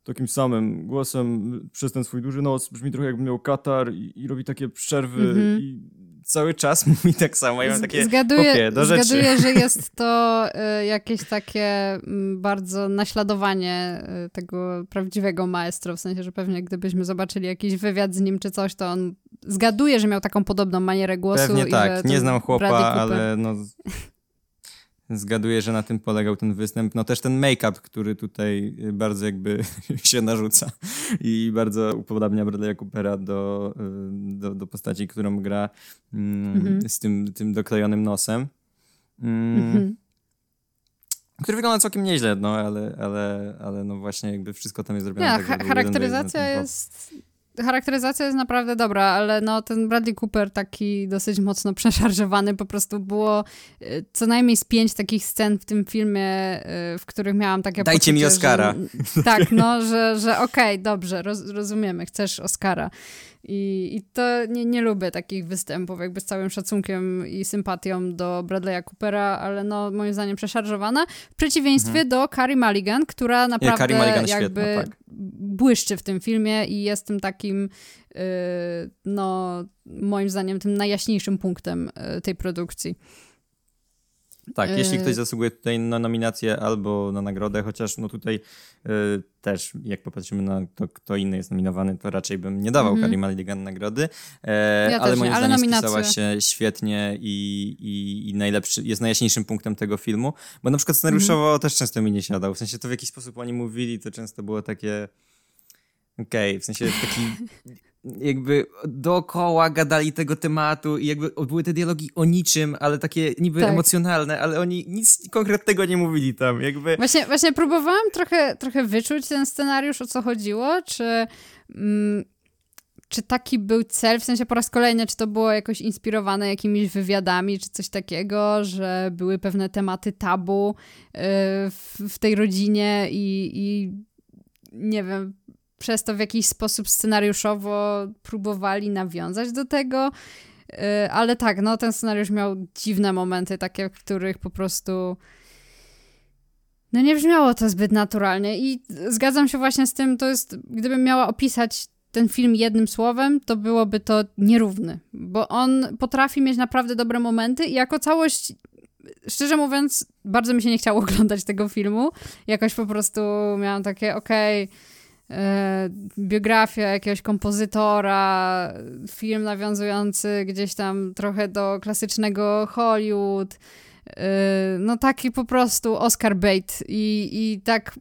takim samym głosem przez ten swój duży nos, brzmi trochę jakby miał katar i, i robi takie przerwy mm -hmm. i cały czas mówi tak samo. Ja mam takie zgaduję, do rzeczy. Zgaduję, że jest to y, jakieś takie y, bardzo naśladowanie y, tego prawdziwego maestro, w sensie, że pewnie gdybyśmy zobaczyli jakiś wywiad z nim czy coś, to on zgaduje, że miał taką podobną manierę głosu. Pewnie tak, nie znam chłopa, ale no Zgaduję, że na tym polegał ten występ. No też ten make-up, który tutaj bardzo jakby się narzuca i bardzo upodabnia Bradley'a Coopera do, y, do, do postaci, którą gra mm, mhm. z tym, tym doklejonym nosem. Mm, mhm. Który wygląda całkiem nieźle, no ale, ale, ale no właśnie jakby wszystko tam jest zrobione. Nie, tak, charakteryzacja jest charakteryzacja jest naprawdę dobra, ale no ten Bradley Cooper taki dosyć mocno przeszarżowany, po prostu było y, co najmniej z pięć takich scen w tym filmie, y, w których miałam takie Dajcie poczucie, mi Oscara. Że, tak, no, że, że okej, okay, dobrze, roz, rozumiemy, chcesz Oscara. I, I to nie, nie lubię takich występów, jakby z całym szacunkiem i sympatią do Bradley'a Coopera, ale no moim zdaniem przeszarżowana. W przeciwieństwie mhm. do Carrie Mulligan, która naprawdę Nie, Mulligan jakby świetna, tak. błyszczy w tym filmie i jest tym takim yy, no moim zdaniem tym najjaśniejszym punktem yy, tej produkcji. Tak, jeśli ktoś zasługuje tutaj na nominację albo na nagrodę, chociaż no tutaj y, też jak popatrzymy na to, kto inny jest nominowany, to raczej bym nie dawał mm -hmm. Nagrody, e, ja ale moim nie, zdaniem spisała się świetnie i, i, i, najlepszy, jest najjaśniejszym punktem tego filmu, bo na przykład scenariuszowo mm -hmm. też często mi nie siadał, w sensie to w jakiś sposób oni mówili, to często było takie okej, okay, w sensie taki jakby dookoła gadali tego tematu i jakby były te dialogi o niczym, ale takie niby tak. emocjonalne, ale oni nic konkretnego nie mówili tam, jakby... Właśnie, właśnie próbowałam trochę, trochę wyczuć ten scenariusz, o co chodziło, czy... Mm, czy taki był cel, w sensie po raz kolejny, czy to było jakoś inspirowane jakimiś wywiadami, czy coś takiego, że były pewne tematy tabu yy, w, w, tej rodzinie i, i nie wiem, przez to w jakiś sposób scenariuszowo próbowali nawiązać do tego. Y, ale tak, no ten scenariusz miał dziwne momenty, takie, w których po prostu. No nie brzmiało to zbyt naturalnie i zgadzam się właśnie z tym, to jest, gdybym miała opisać ten film jednym słowem, to byłoby to nierówny, bo on potrafi mieć naprawdę dobre momenty i jako całość, szczerze mówiąc, bardzo mi się nie chciało oglądać tego filmu. Jakoś po prostu miałam takie, okej, okay, biografia jakiegoś kompozytora, film nawiązujący gdzieś tam trochę do klasycznego Hollywood. E, no taki po prostu Oscar bait i, i tak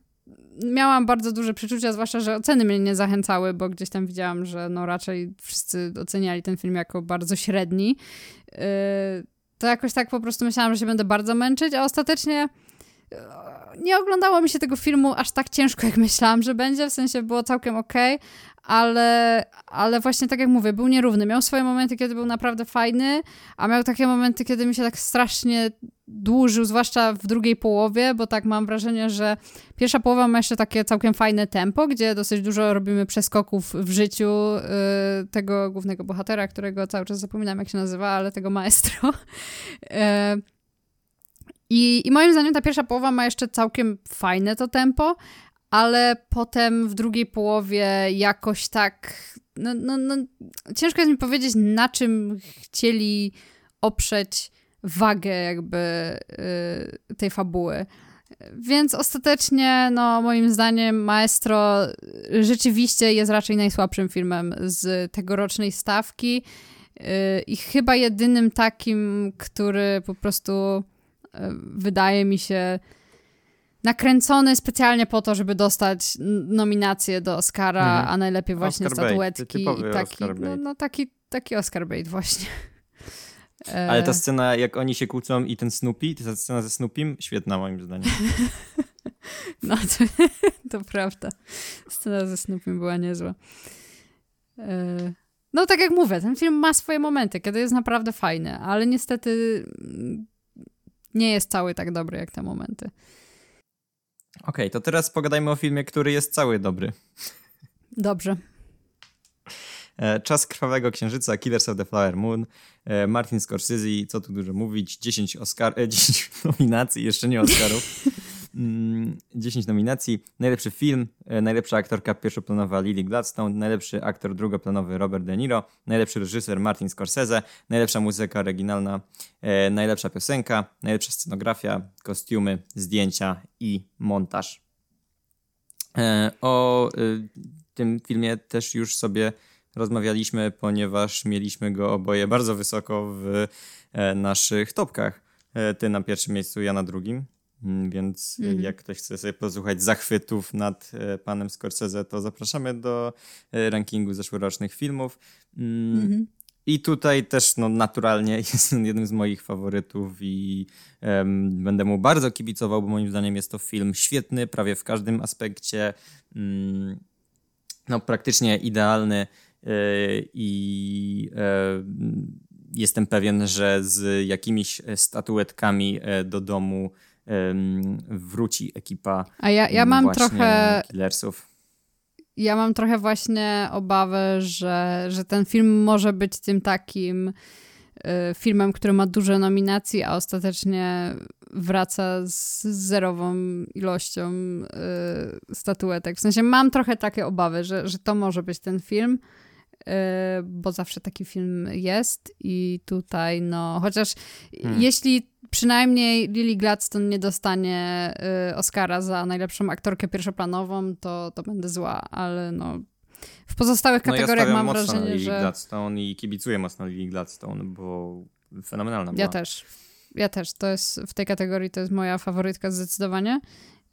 miałam bardzo duże przeczucia, zwłaszcza, że oceny mnie nie zachęcały, bo gdzieś tam widziałam, że no raczej wszyscy oceniali ten film jako bardzo średni. E, to jakoś tak po prostu myślałam, że się będę bardzo męczyć, a ostatecznie nie oglądało mi się tego filmu aż tak ciężko, jak myślałam, że będzie, w sensie było całkiem okej, okay, ale, ale właśnie tak jak mówię, był nierówny. Miał swoje momenty, kiedy był naprawdę fajny, a miał takie momenty, kiedy mi się tak strasznie dłużył, zwłaszcza w drugiej połowie, bo tak mam wrażenie, że pierwsza połowa ma jeszcze takie całkiem fajne tempo, gdzie dosyć dużo robimy przeskoków w życiu yy, tego głównego bohatera, którego cały czas zapominam, jak się nazywa, ale tego maestro. Yy, I, I moim zdaniem ta pierwsza połowa ma jeszcze całkiem fajne to tempo, ale potem w drugiej połowie jakoś tak. No, no, no, ciężko jest mi powiedzieć, na czym chcieli oprzeć wagę jakby yy, tej fabuły. Więc ostatecznie, no moim zdaniem, Maestro rzeczywiście jest raczej najsłabszym filmem z tegorocznej stawki yy, i chyba jedynym takim, który po prostu wydaje mi się nakręcony specjalnie po to, żeby dostać nominację do Oscara, mhm. a najlepiej właśnie Oscar statuetki bait, i taki, no, no, taki, taki Oscar bait właśnie. Ale ta scena, jak oni się kłócą i ten Snoopy, ta scena ze Snoopym, świetna moim zdaniem. No, to, to prawda. Scena ze Snoopym była niezła. E, no, tak jak mówię, ten film ma swoje momenty, kiedy jest naprawdę fajny, ale niestety nie jest cały tak dobry jak te momenty. Okej, okay, to teraz pogadajmy o filmie, który jest cały dobry. Dobrze. E, Czas Krwawego Księżyca, Killers of the Flower Moon, e, Martin Scorsese, co tu dużo mówić, 10, Oscar, 10 nominacji, jeszcze nie Oscarów. 10 mm, nominacji. Najlepszy film, e, najlepsza aktorka pierwszoplanowa Lily Gladstone, najlepszy aktor drugoplanowy Robert De Niro, najlepszy reżyser Martin Scorsese, najlepsza muzyka oryginalna, e, najlepsza piosenka, najlepsza scenografia, kostiumy, zdjęcia i montaż. E, o tym filmie też już sobie rozmawialiśmy, ponieważ mieliśmy go oboje bardzo wysoko w naszych topkach. Ty na pierwszym miejscu, ja na drugim. Mm, więc mm. jak ktoś chce sobie posłuchać zachwytów nad e, panem Scorsese, to zapraszamy do e, rankingu zeszłorocznych filmów. Mm. -hmm. I tutaj też no, naturalnie jest jednym z moich faworytów i um, będę mu bardzo kibicował, bo moim zdaniem jest to film świetny, prawie w każdym aspekcie. Um, no, praktycznie idealny yy, i yy, jestem pewien, że z jakimiś statuetkami do domu wróci ekipa A ja, ja mam trochę Killersów. Ja mam trochę właśnie obawę, że, że ten film może być tym takim y, filmem, który ma duże nominacji, a ostatecznie wraca z zerową ilością y, statuetek. W sensie mam trochę takie obawy, że, że to może być ten film, y, bo zawsze taki film jest i tutaj no, chociaż hmm. jeśli przynajmniej Lily Gladstone nie dostanie y, Oscara za najlepszą aktorkę pierwszoplanową, to, to będę zła, ale no w pozostałych kategoriach no ja mam mocno wrażenie, Lily że... Gladstone i kibicuję mocno Lily Gladstone, bo fenomenalna była. Ja też. Ja też. To jest w tej kategorii to jest moja faworytka zdecydowanie.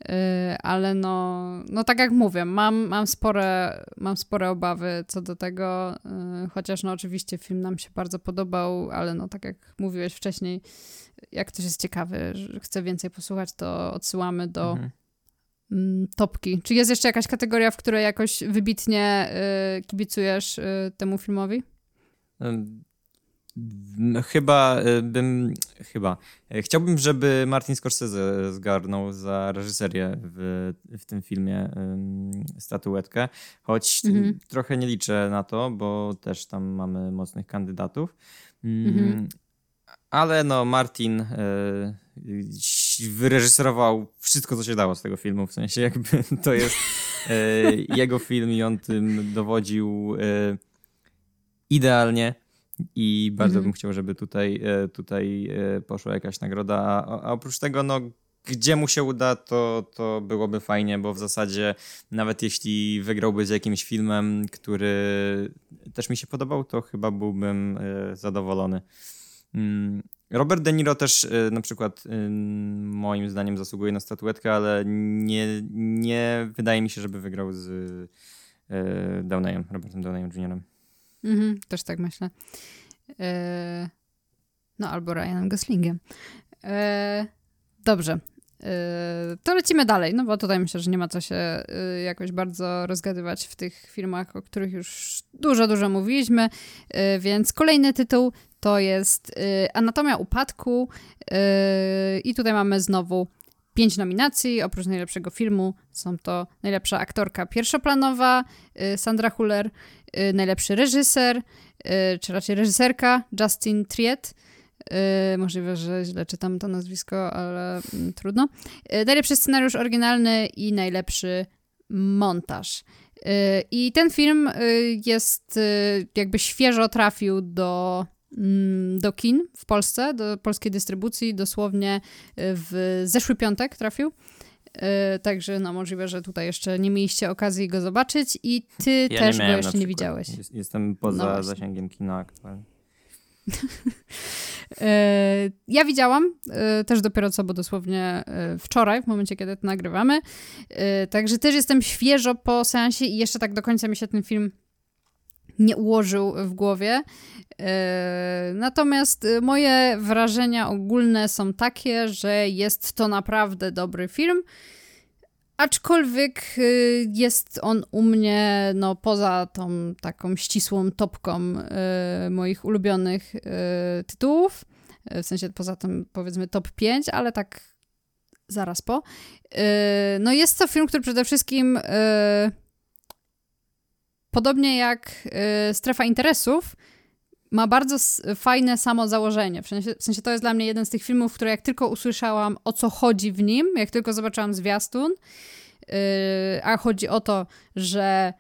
Yy, ale no, no tak jak mówię, mam, mam, spore, mam spore obawy co do tego, yy, chociaż no oczywiście film nam się bardzo podobał, ale no tak jak mówiłeś wcześniej, jak ktoś jest ciekawy, chce więcej posłuchać, to odsyłamy do mhm. Mm, topki. Czy jest jeszcze jakaś kategoria, w której jakoś wybitnie yy, kibicujesz temu filmowi? No, chyba e, bym, chyba, e, chciałbym, żeby Martin Scorsese zgarnął za reżyserię w, w tym filmie statuetkę, choć mhm. trochę nie liczę na to, bo też tam mamy mocnych kandydatów. Um, mhm. Ale no, Martin y, wyreżyserował wszystko, co się dało z tego filmu, w sensie jakby to jest jego film i on tym dowodził idealnie. I bardzo mhm. bym chciał, żeby tutaj, e, tutaj e, poszła jakaś nagroda. A, oprócz tego, no, gdzie mu się uda, to, to byłoby fajnie, bo w zasadzie nawet jeśli wygrałby z jakimś filmem, który też mi się podobał, to chyba byłbym e, zadowolony. Mm, Robert De Niro też na przykład moim zdaniem zasługuje na statuetkę, ale nie, nie wydaje mi się, żeby wygrał z Downeyem, Robertem Downeyem Jr. Mhm, też tak myślę. E, no albo Ryanem Goslingiem. E, dobrze. E, to lecimy dalej, no bo tutaj myślę, że nie ma co się jakoś bardzo rozgadywać w tych filmach, o których już dużo, dużo mówiliśmy. Więc kolejny tytuł to jest Anatomia Upadku. I tutaj mamy znowu pięć nominacji. Oprócz najlepszego filmu są to najlepsza aktorka pierwszoplanowa Sandra Huller, najlepszy reżyser, y, czy raczej reżyserka Justin Triet. Y, możliwe, że źle czytam to nazwisko, ale mm, trudno. Najlepszy scenariusz oryginalny i najlepszy montaż. I ten film jest jakby świeżo trafił do, mm, do kin w Polsce, do polskiej dystrybucji, dosłownie w zeszły piątek trafił. Yy, także no możliwe, że tutaj jeszcze nie mieliście okazji go zobaczyć i ty ja też go jeszcze nie widziałeś. Jestem poza no zasięgiem kina aktualnie. yy, ja widziałam yy, też dopiero co, bo dosłownie wczoraj, w momencie kiedy to nagrywamy. Także też jestem świeżo po seansie i jeszcze tak do końca mi się ten film nie ułożył w głowie. E, natomiast e, moje wrażenia ogólne są takie, że jest to naprawdę dobry film. Aczkolwiek e, jest on u mnie, no poza tą taką ścisłą topką moich ulubionych tytułów, w sensie poza tym powiedzmy top 5, ale tak zaraz po. No jest to film, który przede wszystkim podobnie jak y, strefa interesów, ma bardzo fajne samo założenie. W sensie, w sensie to jest dla mnie jeden z tych filmów, które jak tylko usłyszałam o co chodzi w nim, jak tylko zobaczyłam zwiastun, yy, a chodzi o to, że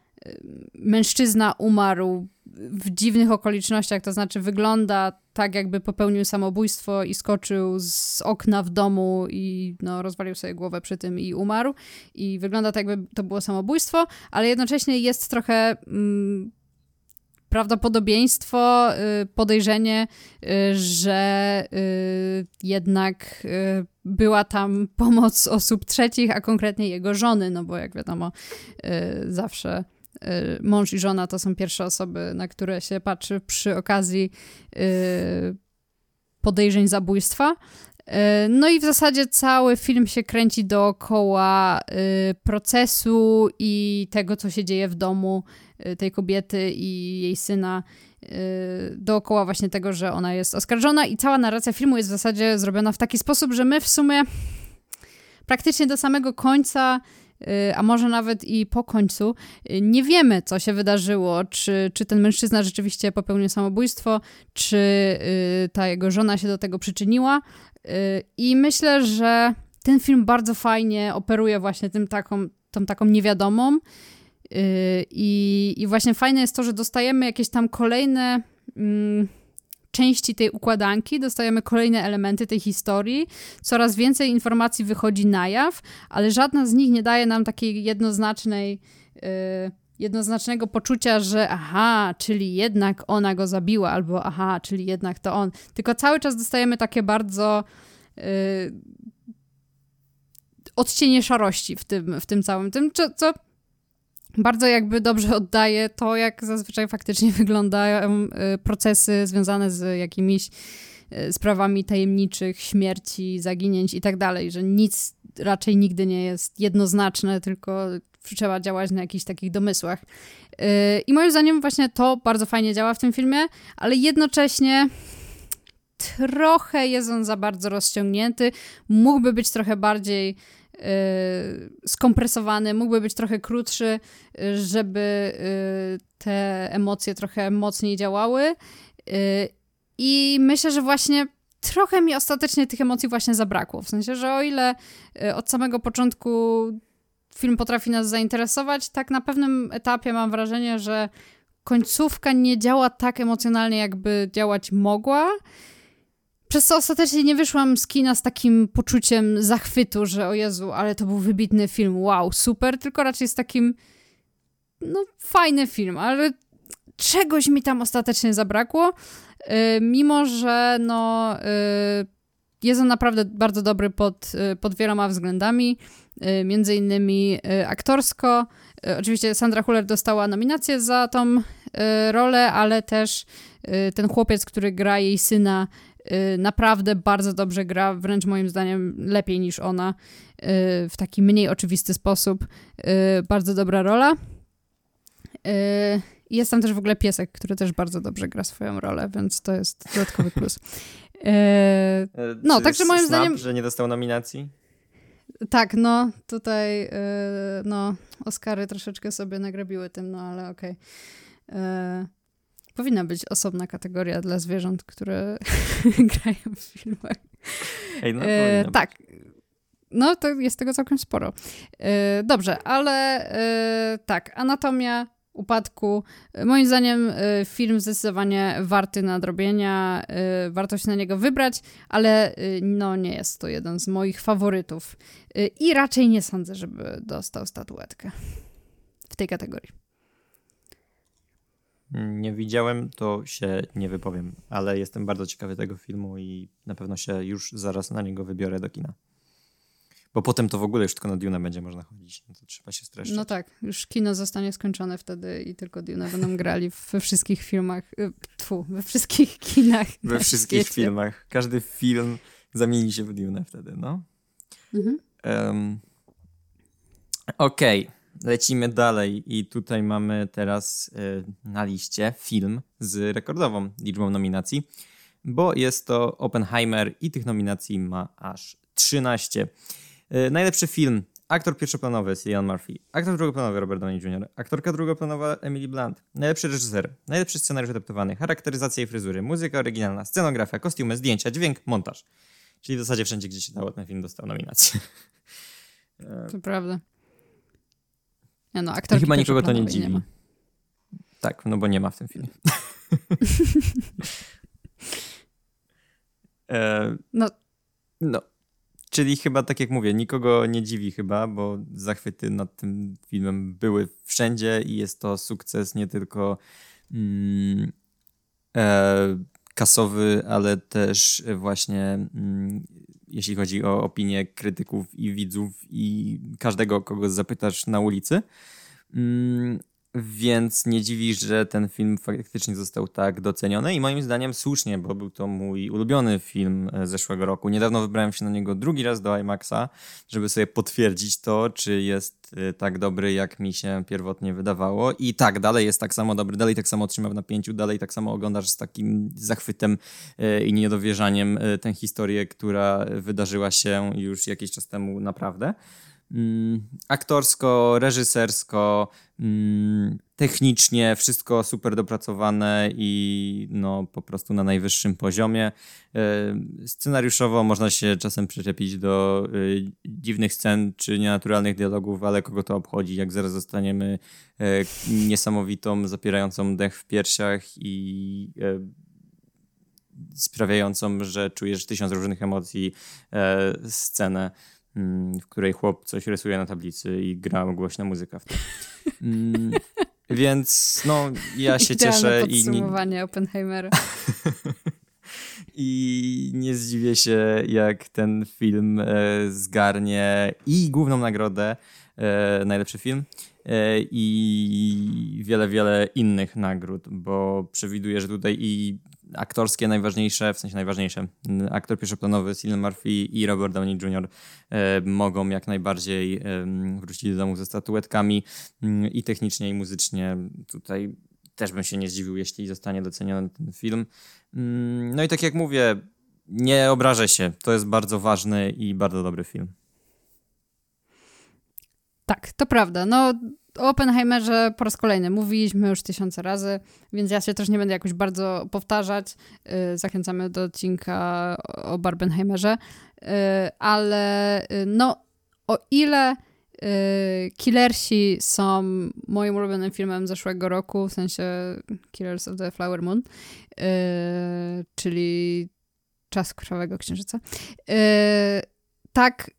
mężczyzna umarł w dziwnych okolicznościach, to znaczy wygląda tak, jakby popełnił samobójstwo i skoczył z okna w domu i no, rozwalił sobie głowę przy tym i umarł. I wygląda tak, jakby to było samobójstwo, ale jednocześnie jest trochę. Mm, prawdopodobieństwo, y, podejrzenie, y, że y, jednak była tam pomoc osób trzecich, a konkretnie jego żony, no bo jak wiadomo, zawsze mąż i żona to są pierwsze osoby, na które się patrzy przy okazji y, podejrzeń zabójstwa. Y, no i w zasadzie cały film się kręci dookoła procesu i tego, co się dzieje w domu tej kobiety i jej syna, dookoła właśnie tego, że ona jest oskarżona i cała narracja filmu jest w zasadzie zrobiona w taki sposób, że my w sumie praktycznie do samego końca Y, a może nawet i po końcu, y, nie wiemy, co się wydarzyło, czy, czy ten mężczyzna rzeczywiście popełnił samobójstwo, czy y, ta jego żona się do tego przyczyniła. I myślę, że ten film bardzo fajnie operuje właśnie tym taką, tą taką niewiadomą. I, I właśnie fajne jest to, że dostajemy jakieś tam kolejne mm, części tej układanki, dostajemy kolejne elementy tej historii, coraz więcej informacji wychodzi na jaw, ale żadna z nich nie daje nam takiej jednoznacznej. Yy, jednoznacznego poczucia, że aha, czyli jednak ona go zabiła, albo aha, czyli jednak to on. Tylko cały czas dostajemy takie bardzo yy, odcienie szarości w tym, w tym całym tym, co, co bardzo jakby dobrze oddaje to, jak zazwyczaj faktycznie wyglądają y, procesy związane z jakimiś y, sprawami tajemniczych, śmierci, zaginięć i tak dalej, że nic raczej nigdy nie jest jednoznaczne, tylko trzeba działać na jakichś takich domysłach. Y, I moim zdaniem właśnie to bardzo fajnie działa w tym filmie, ale jednocześnie trochę jest on za bardzo rozciągnięty, mógłby być trochę bardziej skompresowany, mógłby być trochę krótszy, y, żeby y, te emocje trochę mocniej działały. I myślę, że właśnie trochę mi ostatecznie tych emocji właśnie zabrakło. W sensie, że o ile od samego początku film potrafi nas zainteresować, tak na pewnym etapie mam wrażenie, że końcówka nie działa tak emocjonalnie, jakby działać mogła. Przez co ostatecznie nie wyszłam z kina z takim poczuciem zachwytu, że o Jezu, ale to był wybitny film, wow, super, tylko raczej z takim, no fajny film, ale czegoś mi tam ostatecznie zabrakło, yy, mimo że no yy, jest on naprawdę bardzo dobry pod, yy, pod wieloma względami, y, między innymi y, aktorsko. Y, oczywiście Sandra Huller dostała nominację za tą rolę, ale też ten chłopiec, który gra jej syna, Y, naprawdę bardzo dobrze gra, wręcz moim zdaniem lepiej niż ona, y, w taki mniej oczywisty sposób. Y, bardzo dobra rola. Jest tam też w ogóle piesek, który też bardzo dobrze gra swoją rolę, więc to jest dodatkowy plus. No, Czy także moim zdaniem. że nie dostał nominacji? Tak, no tutaj no, Oscary troszeczkę sobie nagrabiły tym, no ale okej. Okay. Powinna być osobna kategoria dla zwierząt, które grają w filmach. Ej, no, e, tak. No, to jest tego całkiem sporo. E, dobrze, ale e, tak, anatomia upadku. Moim zdaniem e, film zdecydowanie warty nadrobienia, e, warto się na niego wybrać, ale e, no nie jest to jeden z moich faworytów. I raczej nie sądzę, żeby dostał statuetkę w tej kategorii. Nie widziałem, to się nie wypowiem, ale jestem bardzo ciekawy tego filmu i na pewno się już zaraz na niego wybiorę do kina. Bo potem to w ogóle już tylko na Dune będzie można chodzić, no to trzeba się streszczać. No tak, już kino zostanie skończone wtedy i tylko Dune będą grali we wszystkich filmach, y, tfu, we wszystkich kinach. We wszystkich świecie. filmach. Każdy film zamieni się w Dune wtedy, no. Mhm. Um, Okej. Okay lecimy dalej i tutaj mamy teraz y, na liście film z rekordową liczbą nominacji, bo jest to Oppenheimer i tych nominacji ma aż 13. Y, najlepszy film Aktor pierwszoplanowy Cillian Murphy, aktor drugoplanowy Robert Downey Jr., aktorka drugoplanowa Emily Blunt, najlepszy reżyser, najlepszy scenariusz adaptowany, charakteryzacja i fryzury, muzyka oryginalna, scenografia, kostiumy, zdjęcia, dźwięk, montaż. Czyli w zasadzie wszędzie, gdzie się dało, ten film dostał nominację. To prawda. Ja no, I chyba nikogo to nie dziwi. Nie tak, no bo nie ma w tym filmie. e, no. no. Czyli chyba, tak jak mówię, nikogo nie dziwi chyba, bo zachwyty nad tym filmem były wszędzie i jest to sukces nie tylko mm, e, kasowy, ale też właśnie mm, jeśli chodzi o opinię krytyków i widzów i każdego, kogo zapytasz na ulicy. Więc nie dziwi, że ten film faktycznie został tak doceniony i moim zdaniem słusznie, bo był to mój ulubiony film e, zeszłego roku. Niedawno wybrałem się na niego drugi raz do IMAXa, żeby sobie potwierdzić to, czy jest e, tak dobry, jak mi się pierwotnie wydawało. I tak, dalej jest tak samo dobry, dalej tak samo trzyma w napięciu, dalej tak samo oglądasz z takim zachwytem e, i niedowierzaniem tę historię, która wydarzyła się już jakiś czas temu naprawdę. Mm, aktorsko, reżysersko, mm, technicznie wszystko super dopracowane i no po prostu na najwyższym poziomie. E, scenariuszowo można się czasem przyczepić do e, dziwnych scen czy nienaturalnych dialogów, ale kogo to obchodzi, jak zaraz zostaniemy e, niesamowitą, zapierającą dech w piersiach i sprawiającą, że czujesz tysiąc różnych emocji scenę, w której chłop coś rysuje na tablicy i gra głośna muzyka w to. Mm, więc no, ja się cieszę. i podsumowanie Oppenheimera. I nie zdziwię się, jak ten film e, zgarnie i główną nagrodę, e, najlepszy film, e, i wiele, wiele innych nagród, bo przewiduję, że tutaj i aktorskie najważniejsze, w sensie najważniejsze, aktor pierwszoplanowy Cillian Murphy i Robert Downey Jr. mogą jak najbardziej wrócić do domu ze statuetkami mm, i technicznie i muzycznie tutaj też bym się nie zdziwił, jeśli zostanie doceniony ten film. Mm, no i tak jak mówię, nie obrażę się. To jest bardzo ważny i bardzo dobry film. Tak, to prawda. No, o Oppenheimerze po raz kolejny mówiliśmy już tysiące razy, więc ja się też nie będę jakoś bardzo powtarzać. Y, zachęcamy do odcinka o Barbenheimerze. Y, ale y, no, o ile Killersi są moim ulubionym filmem zeszłego roku, w sensie Killers of the Flower Moon, czyli Czas Krwawego Księżyca. Tak,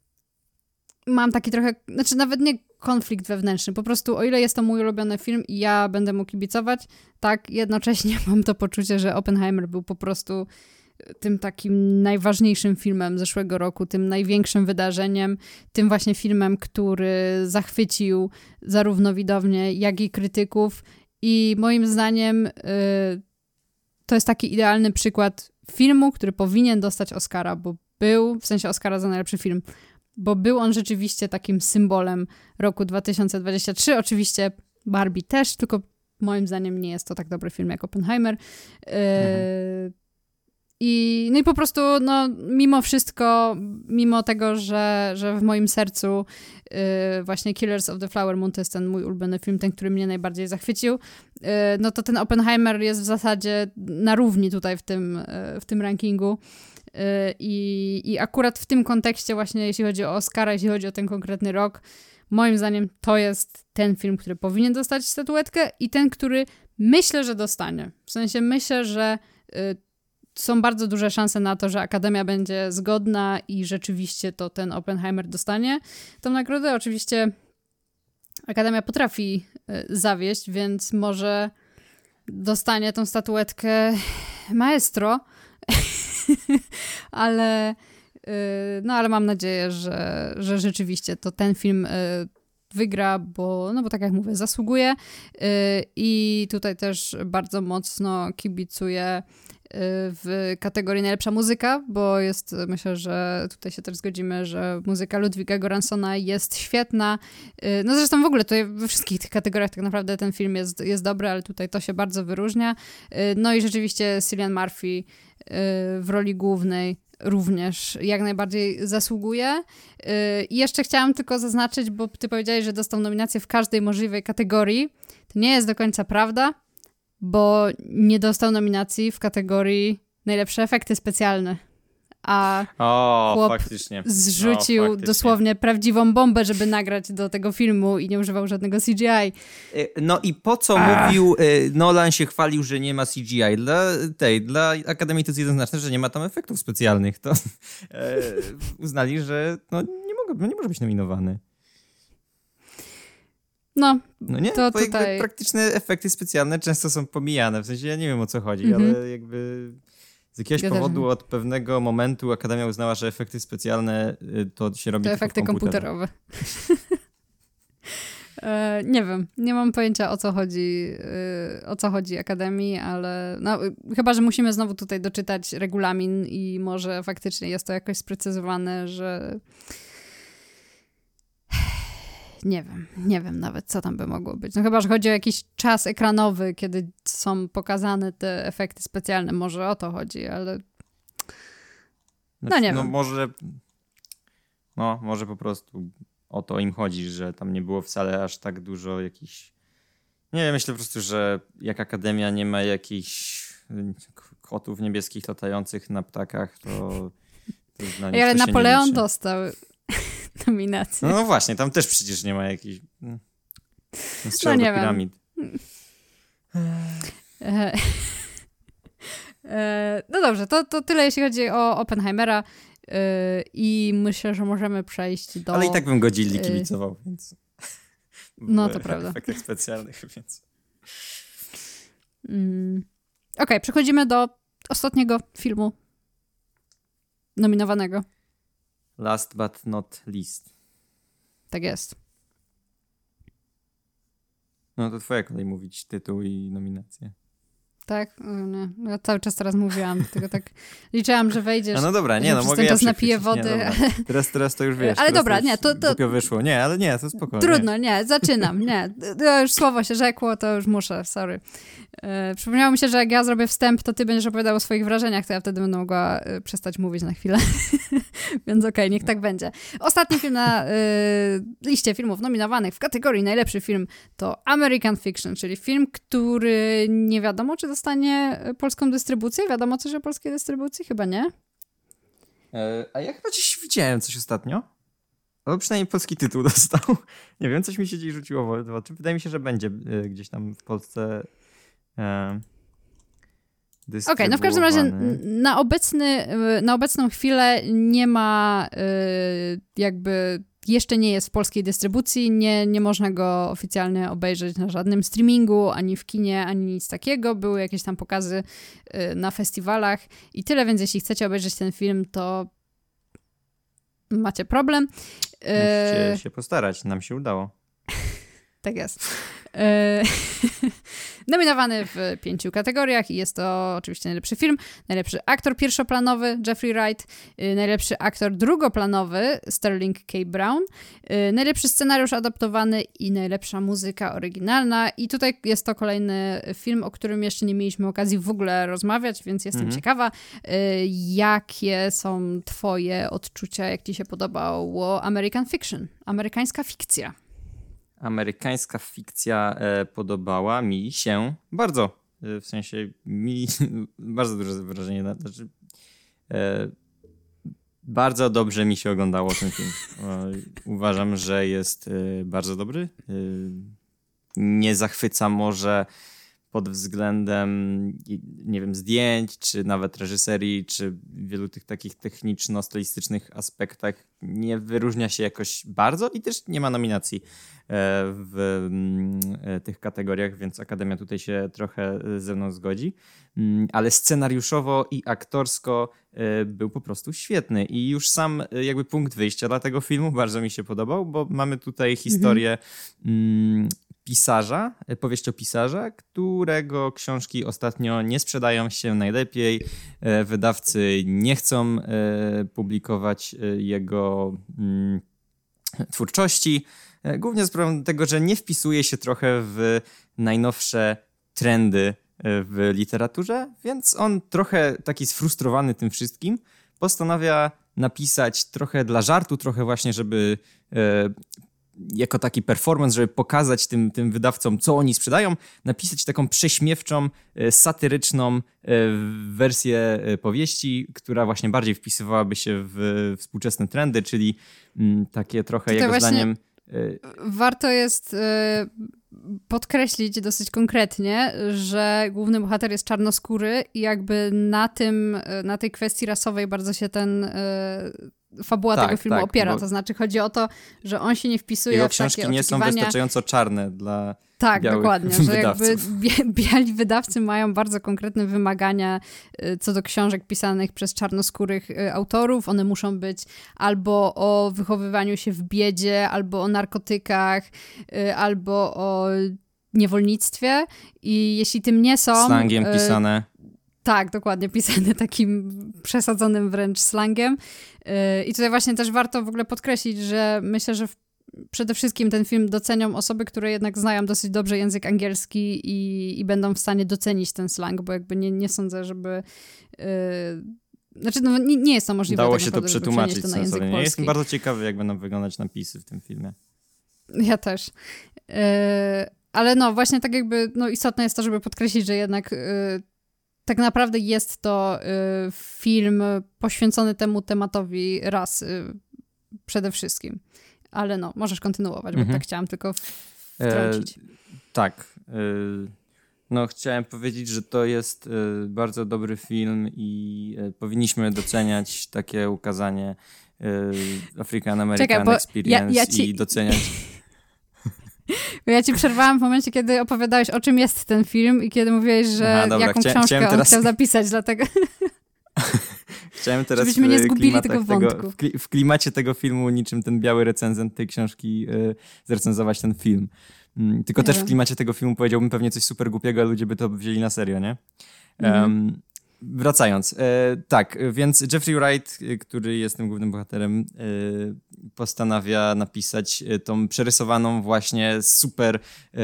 mam taki trochę, znaczy nawet nie konflikt wewnętrzny. Po prostu, o ile jest to mój ulubiony film i ja będę mu kibicować, tak jednocześnie mam to poczucie, że Oppenheimer był po prostu tym takim najważniejszym filmem zeszłego roku, tym największym wydarzeniem, tym właśnie filmem, który zachwycił zarówno widownię, jak i krytyków. I moim zdaniem yy, to jest taki idealny przykład filmu, który powinien dostać Oscara, bo był, w sensie Oscara za najlepszy film, bo był on rzeczywiście takim symbolem roku 2023. Oczywiście Barbie też, tylko moim zdaniem nie jest to tak dobry film jak Oppenheimer. Mhm. I, no i po prostu, no, mimo wszystko, mimo tego, że, że w moim sercu yy, właśnie Killers of the Flower Moon to jest ten mój ulubiony film, ten, który mnie najbardziej zachwycił, yy, no to ten Oppenheimer jest w zasadzie na równi tutaj w tym, yy, w tym rankingu. I, I akurat w tym kontekście, właśnie jeśli chodzi o Oscara, jeśli chodzi o ten konkretny rok, moim zdaniem to jest ten film, który powinien dostać statuetkę i ten, który myślę, że dostanie. W sensie myślę, że y, są bardzo duże szanse na to, że Akademia będzie zgodna i rzeczywiście to ten Oppenheimer dostanie tą nagrodę. Oczywiście Akademia potrafi y, zawieść, więc może dostanie tą statuetkę maestro, ale, y, no, ale mam nadzieję, że, że rzeczywiście to ten film y, wygra, bo, no bo tak jak mówię, zasługuje. Y, i tutaj też bardzo mocno kibicuję w kategorii najlepsza muzyka, bo jest, myślę, że tutaj się też zgodzimy, że muzyka Ludwiga Goransona jest świetna. No zresztą w ogóle to we wszystkich tych kategoriach tak naprawdę ten film jest, jest dobry, ale tutaj to się bardzo wyróżnia. No i rzeczywiście Cillian Murphy w roli głównej również jak najbardziej zasługuje. I jeszcze chciałam tylko zaznaczyć, bo ty powiedziałeś, że dostał nominację w każdej możliwej kategorii. To nie jest do końca prawda, bo nie dostał nominacji w kategorii najlepsze efekty specjalne a o, chłop faktycznie. zrzucił o, faktycznie. dosłownie prawdziwą bombę, żeby nagrać do tego filmu i nie używał żadnego CGI. E, no i po co a. mówił, e, Nolan się chwalił, że nie ma CGI? Dla tej, dla Akademii to jest jednoznaczne, że nie ma tam efektów specjalnych. To e, uznali, że no, nie, mogę, no nie może być nominowany. No, no nie, to bo tutaj... praktyczne efekty specjalne często są pomijane, w sensie ja nie wiem o co chodzi, mm -hmm. ale jakby z jakiegoś ja powodu od pewnego momentu Akademia uznała, że efekty specjalne y, to się robi To efekty komputerowe. e, nie wiem, nie mam pojęcia o co chodzi, y, o co chodzi Akademii, ale no, y, chyba, że musimy znowu tutaj doczytać regulamin i może faktycznie jest to jakoś sprecyzowane, że nie wiem, nie wiem nawet, co tam by mogło być. No chyba, że chodzi o jakiś czas ekranowy, kiedy są pokazane te efekty specjalne. Może o to chodzi, ale... No znaczy, nie no wiem. może... No, może po prostu o to im chodzi, że tam nie było wcale aż tak dużo jakichś... Nie wiem, myślę po prostu, że jak Akademia nie ma jakichś kotów niebieskich latających na ptakach, to... to ale Napoleon dostał nominacji. No, właśnie, tam też przecież nie ma jakichś no, no nie do piramid. E, E, no dobrze, to, to tyle jeśli chodzi o Oppenheimera e, i myślę, że możemy przejść do... Ale i tak bym go dzielnie kibicował, więc... No to prawda. W efektach specjalnych, więc... Mm. Okej, okay, przechodzimy do ostatniego filmu nominowanego. Last but not least. Tak jest. No to twoja kolej mówić tytuł i nominację. Tak? Nie. Ja cały czas teraz mówiłam, tylko tak liczyłam, że wejdziesz. A no dobra, nie, no mogę ten ja czas napiję wody. Nie, teraz, teraz to już wiesz. Ale dobra, nie, to... to wyszło. Nie, ale nie, to spokojnie. Trudno, nie, zaczynam, nie. To już słowo się rzekło, to już muszę, sorry. E, przypomniało mi się, że jak ja zrobię wstęp, to ty będziesz opowiadał o swoich wrażeniach, to ja wtedy będę mogła e, przestać mówić na chwilę. Więc okej, okay, niech tak będzie. Ostatni film na y, liście filmów nominowanych w kategorii najlepszy film to American Fiction, czyli film, który nie wiadomo, czy dostanie polską dystrybucję. Wiadomo coś o polskiej dystrybucji? Chyba nie. E, a ja chyba gdzieś widziałem coś ostatnio. Albo przynajmniej polski tytuł dostał. Nie wiem, coś mi się dziś rzuciło w oczy. Wydaje mi się, że będzie gdzieś tam w Polsce e, Okej, okay, no w każdym razie na, obecny, na obecną chwilę nie ma y, jakby jeszcze nie jest w polskiej dystrybucji, nie, nie można go oficjalnie obejrzeć na żadnym streamingu, ani w kinie, ani nic takiego. Były jakieś tam pokazy y, na festiwalach i tyle, więc jeśli chcecie obejrzeć ten film, to macie problem. Musicie y, się postarać, nam się udało. Tak jest. E, nominowany w pięciu kategoriach i jest to oczywiście najlepszy film, najlepszy aktor pierwszoplanowy Jeffrey Wright, e, najlepszy aktor drugoplanowy Sterling K. Brown, e, najlepszy scenariusz adaptowany i najlepsza muzyka oryginalna. I tutaj jest to kolejny film, o którym jeszcze nie mieliśmy okazji w ogóle rozmawiać, więc jestem mhm. ciekawa, jakie są twoje odczucia, jak ci się podobało American Fiction, amerykańska fikcja amerykańska fikcja e, podobała mi się bardzo. E, w sensie mi bardzo duże wrażenie. Znaczy, e, bardzo dobrze mi się oglądało ten film. Uważam, że jest bardzo dobry. Nie zachwyca może pod względem, nie wiem, zdjęć, czy nawet reżyserii, czy wielu tych takich techniczno-stylistycznych aspektach nie wyróżnia się jakoś bardzo i też nie ma nominacji e, w mm, e, tych kategoriach, więc Akademia tutaj się trochę ze mną zgodzi. Mm, ale scenariuszowo i aktorsko e, był po prostu świetny i już sam jakby punkt wyjścia dla tego filmu bardzo mi się podobał, bo mamy tutaj historię mhm pisarza, e, powieściopisarza, którego książki ostatnio nie sprzedają się najlepiej. E, wydawcy nie chcą e, publikować jego mm, twórczości. Głównie z powodu tego, że nie wpisuje się trochę w najnowsze trendy w literaturze, więc on trochę taki sfrustrowany tym wszystkim postanawia napisać trochę dla żartu, trochę właśnie, żeby jako taki performance, żeby pokazać tym, tym wydawcom, co oni sprzedają, napisać taką prześmiewczą, e, satyryczną e, wersję e, powieści, która właśnie bardziej wpisywałaby się w współczesne trendy, czyli mm, takie trochę to jego zdaniem... Warto jest podkreślić dosyć konkretnie, że główny bohater jest czarnoskóry i jakby na tym, na tej kwestii rasowej bardzo się ten fabuła tak, tego filmu tak, opiera. To znaczy chodzi o to, że on się nie wpisuje Jego w książki nie są wystarczająco czarne dla tak, dokładnie, wydawców. że jakby biali wydawcy mają bardzo konkretne wymagania y, co do książek pisanych przez czarnoskórych y, autorów. One muszą być albo o wychowywaniu się w biedzie, albo o narkotykach, y, albo o niewolnictwie i jeśli tym nie są... Slangiem pisane. Tak, dokładnie, pisane takim przesadzonym wręcz slangiem. Yy, I tutaj właśnie też warto w ogóle podkreślić, że myślę, że przede wszystkim ten film docenią osoby, które jednak znają dosyć dobrze język angielski i, i będą w stanie docenić ten slang, bo jakby nie, nie sądzę, żeby... Yy, znaczy, no, nie, nie jest to możliwe. Dało tak się naprawdę, to przetłumaczyć to na język polski. Jestem bardzo ciekawy, jak będą wyglądać napisy w tym filmie. Ja też. Yy, ale no, właśnie tak jakby no, istotne jest to, żeby podkreślić, że jednak yy, tak naprawdę jest to y, film poświęcony temu tematowi rasy przede wszystkim. Ale no, możesz kontynuować, bo mhm. tak chciałam tylko wtrącić. E, tak. E, No, chciałem powiedzieć, że to jest y, bardzo dobry film i powinniśmy doceniać takie ukazanie African American Czekaj, bo Experience ja- ja ci- i doceniać. Bo Ja ci przerwałam w momencie, kiedy opowiadałeś, o czym jest ten film i kiedy mówiłeś, że Aha, dobra, jaką chcia- książkę on teraz- chciał zapisać, dlatego... Chciałem teraz Żebyśmy nie w zgubili tego wątku. w, kli- w klimacie tego filmu, niczym ten biały recenzent tej książki, y, zrecenzować ten film. Mm, tylko też w klimacie tego filmu powiedziałbym pewnie coś super głupiego, a ludzie by to wzięli na serio, nie? Mhm. Em, wracając. E, tak, więc Jeffrey Wright, y, który jest tym głównym bohaterem, y, postanawia napisać y, tą przerysowaną właśnie super y,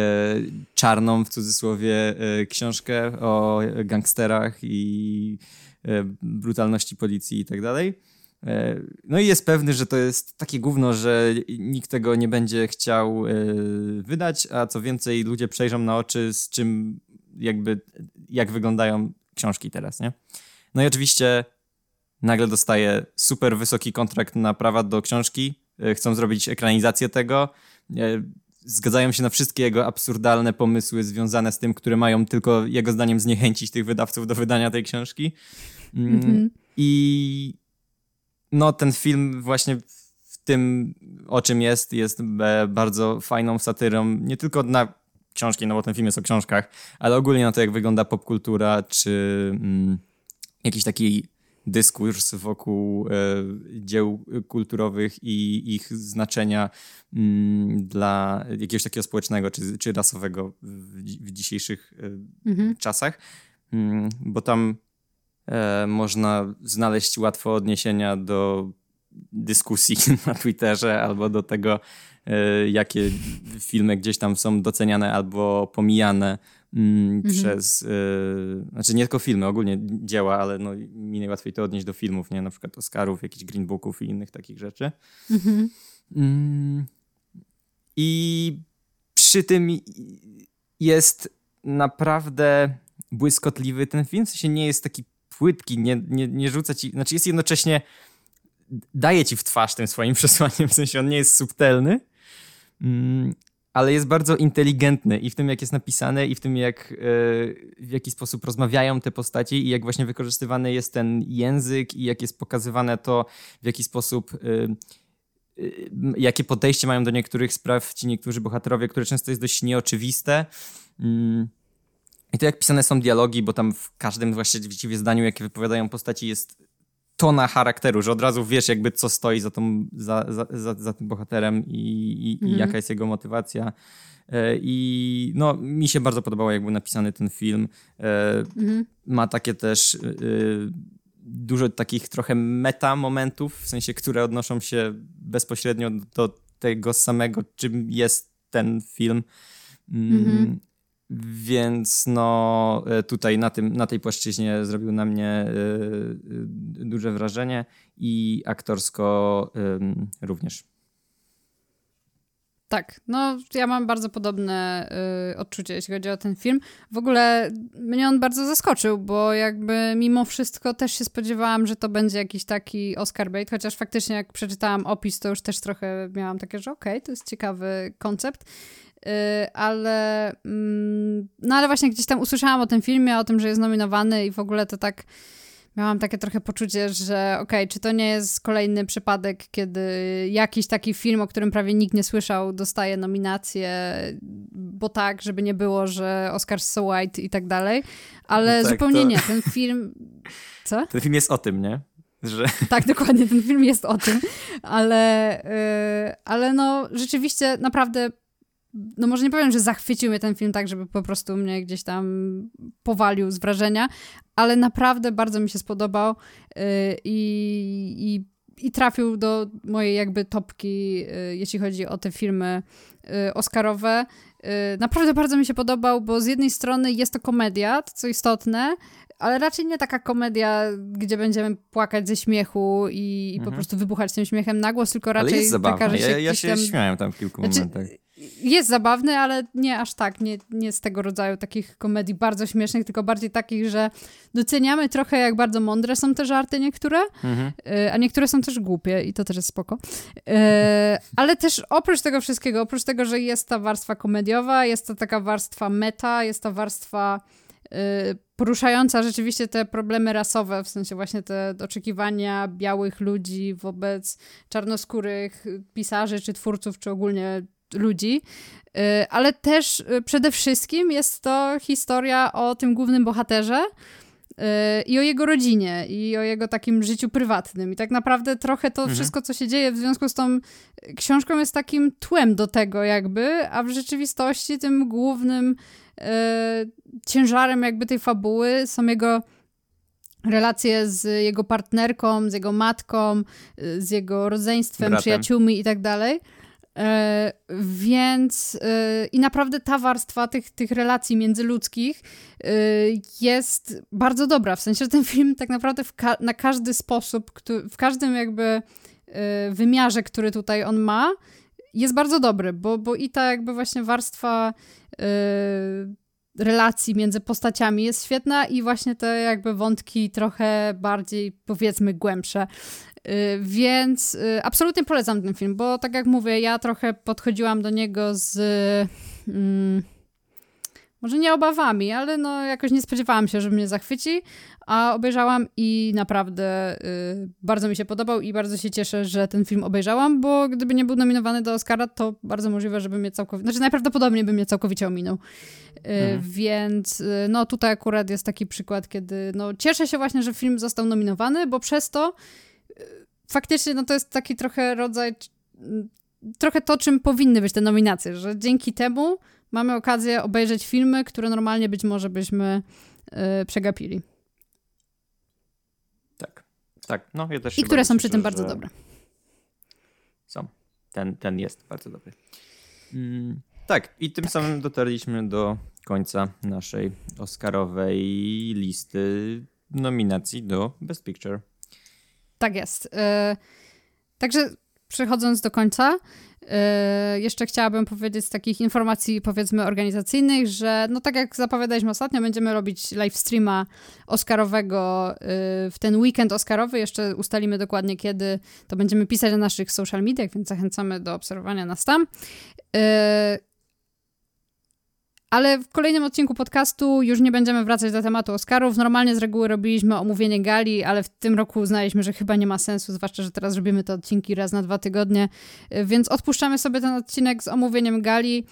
czarną, w cudzysłowie, y, książkę o gangsterach i e, brutalności policji i tak dalej. E, No i jest pewny, że to jest takie gówno, że nikt tego nie będzie chciał e, wydać, a co więcej ludzie przejrzą na oczy z czym jakby, jak wyglądają książki teraz, nie? No i oczywiście nagle dostaje super wysoki kontrakt na prawa do książki, e, chcą zrobić ekranizację tego, e, zgadzają się na wszystkie jego absurdalne pomysły związane z tym, które mają tylko jego zdaniem zniechęcić tych wydawców do wydania tej książki. Mm, Mhm. I no ten film właśnie w tym, o czym jest, jest e, bardzo fajną satyrą, nie tylko na książki, no bo ten film jest o książkach, ale ogólnie na to, jak wygląda popkultura, czy mm, jakiś taki dyskurs wokół e, dzieł kulturowych i ich znaczenia mm, dla jakiegoś takiego społecznego czy, czy rasowego w, w dzisiejszych e, Mhm. czasach, Mm, bo tam e, można znaleźć łatwo odniesienia do dyskusji na Twitterze albo do tego, e, jakie filmy gdzieś tam są doceniane albo pomijane mm, przez, e, znaczy nie tylko filmy, ogólnie dzieła, ale no, mi najłatwiej to odnieść do filmów, nie? Na przykład Oscarów, jakichś Green Booków i innych takich rzeczy. Mhm. Mm. I przy tym jest naprawdę błyskotliwy ten film. W sensie nie jest taki płytki, nie, nie, nie rzuca ci, znaczy jest jednocześnie daje ci w twarz tym swoim przesłaniem, w sensie on nie jest subtelny, mm, ale jest bardzo inteligentny i w tym, jak jest napisane, i w tym, jak, e, w jaki sposób rozmawiają te postacie, i jak właśnie wykorzystywany jest ten język, i jak jest pokazywane to, w jaki sposób. e, e, Jakie podejście mają do niektórych spraw ci niektórzy bohaterowie, które często jest dość nieoczywiste. Mm. I to jak pisane są dialogi, bo tam w każdym właściwie zdaniu, jakie wypowiadają postaci, jest tona charakteru, że od razu wiesz jakby co stoi za, tą, za, za, za, za tym bohaterem i, i, i Mhm. jaka jest jego motywacja. E, I no, mi się bardzo podobało, jak był napisany ten film. E, Mhm. Ma takie też e, dużo takich trochę meta momentów, w sensie, które odnoszą się bezpośrednio do tego samego, czym jest ten film. Mm, Mhm. Więc no e, tutaj na, tym, na tej płaszczyźnie zrobił na mnie e, e, duże wrażenie i aktorsko również. Tak, no ja mam bardzo podobne y, odczucie, jeśli chodzi o ten film. W ogóle mnie on bardzo zaskoczył, bo jakby mimo wszystko też się spodziewałam, że to będzie jakiś taki Oscar bait, chociaż faktycznie jak przeczytałam opis, to już też trochę miałam takie, że okej, to jest ciekawy koncept. Y, ale, mm, no ale właśnie gdzieś tam usłyszałam o tym filmie, o tym, że jest nominowany i w ogóle to tak miałam takie trochę poczucie, że okej, czy to nie jest kolejny przypadek, kiedy jakiś taki film, o którym prawie nikt nie słyszał, dostaje nominację, bo tak, żeby nie było, że Oscar so white i tak dalej, ale Tak, zupełnie to- nie. Ten film... Co? Ten film jest o tym, nie? Że Tak, dokładnie, ten film jest o tym, ale, yy, ale no rzeczywiście naprawdę, no może nie powiem, że zachwycił mnie ten film tak, żeby po prostu mnie gdzieś tam powalił z wrażenia, ale naprawdę bardzo mi się spodobał yy, i, i, i trafił do mojej jakby topki, yy, jeśli chodzi o te filmy yy, Oscarowe. Naprawdę bardzo mi się podobał, bo z jednej strony jest to komedia, to co istotne, ale raczej nie taka komedia, gdzie będziemy płakać ze śmiechu i, i po Mhm. prostu wybuchać tym śmiechem na głos, tylko ale raczej jest taka, zabawna. że się Ja, ja się tam... śmiałem tam w kilku Znaczy, momentach. Jest zabawny, ale nie aż tak, nie, nie z tego rodzaju takich komedii bardzo śmiesznych, tylko bardziej takich, że doceniamy trochę, jak bardzo mądre są te żarty niektóre, mhm. a niektóre są też głupie i to też jest spoko. Ale też oprócz tego wszystkiego, oprócz tego, że jest ta warstwa komediowa, jest to taka warstwa meta, jest ta warstwa poruszająca rzeczywiście te problemy rasowe, w sensie właśnie te oczekiwania białych ludzi wobec czarnoskórych pisarzy, czy twórców, czy ogólnie ludzi. Y, ale też y, przede wszystkim jest to historia o tym głównym bohaterze y, i o jego rodzinie, i o jego takim życiu prywatnym. I tak naprawdę trochę to mhm. wszystko, co się dzieje w związku z tą książką jest takim tłem do tego jakby, a w rzeczywistości tym głównym E, ciężarem jakby tej fabuły są jego relacje z jego partnerką, z jego matką, z jego rodzeństwem, Bratem. przyjaciółmi i tak dalej. E, więc i naprawdę ta warstwa tych, tych relacji międzyludzkich jest bardzo dobra. W sensie, że ten film tak naprawdę ka na każdy sposób, w każdym jakby wymiarze, który tutaj on ma, jest bardzo dobry, bo, bo i ta jakby właśnie warstwa relacji między postaciami jest świetna i właśnie te jakby wątki trochę bardziej powiedzmy głębsze. Yy, więc yy, absolutnie polecam ten film, bo tak jak mówię, ja trochę podchodziłam do niego z mm, może nie obawami, ale no jakoś nie spodziewałam się, że mnie zachwyci, a obejrzałam i naprawdę y, bardzo mi się podobał i bardzo się cieszę, że ten film obejrzałam, bo gdyby nie był nominowany do Oscara, to bardzo możliwe, żeby mnie całkowicie, znaczy najprawdopodobniej by mnie całkowicie ominął. Y, mhm. Więc y, no tutaj akurat jest taki przykład, kiedy no cieszę się właśnie, że film został nominowany, bo przez to y, faktycznie no to jest taki trochę rodzaj trochę to, czym powinny być te nominacje, że dzięki temu mamy okazję obejrzeć filmy, które normalnie być może byśmy yy, przegapili. Tak. No, ja też I które są przy tym bardzo dobre. Są. Ten, ten jest bardzo dobry. Mm, tak, i tym tak. samym dotarliśmy do końca naszej Oscarowej listy nominacji do Best Picture. Tak jest. Yy, także przechodząc do końca, Yy, jeszcze chciałabym powiedzieć z takich informacji, powiedzmy, organizacyjnych, że no tak jak zapowiadaliśmy ostatnio, będziemy robić live streama Oscarowego yy, w ten weekend Oscarowy. Jeszcze ustalimy dokładnie kiedy. To będziemy pisać na naszych social mediach, więc zachęcamy do obserwowania nas tam. Yy, ale w kolejnym odcinku podcastu już nie będziemy wracać do tematu Oscarów. Normalnie z reguły robiliśmy omówienie gali, ale w tym roku uznaliśmy, że chyba nie ma sensu, zwłaszcza, że teraz robimy te odcinki raz na dwa tygodnie. Y, więc odpuszczamy sobie ten odcinek z omówieniem gali.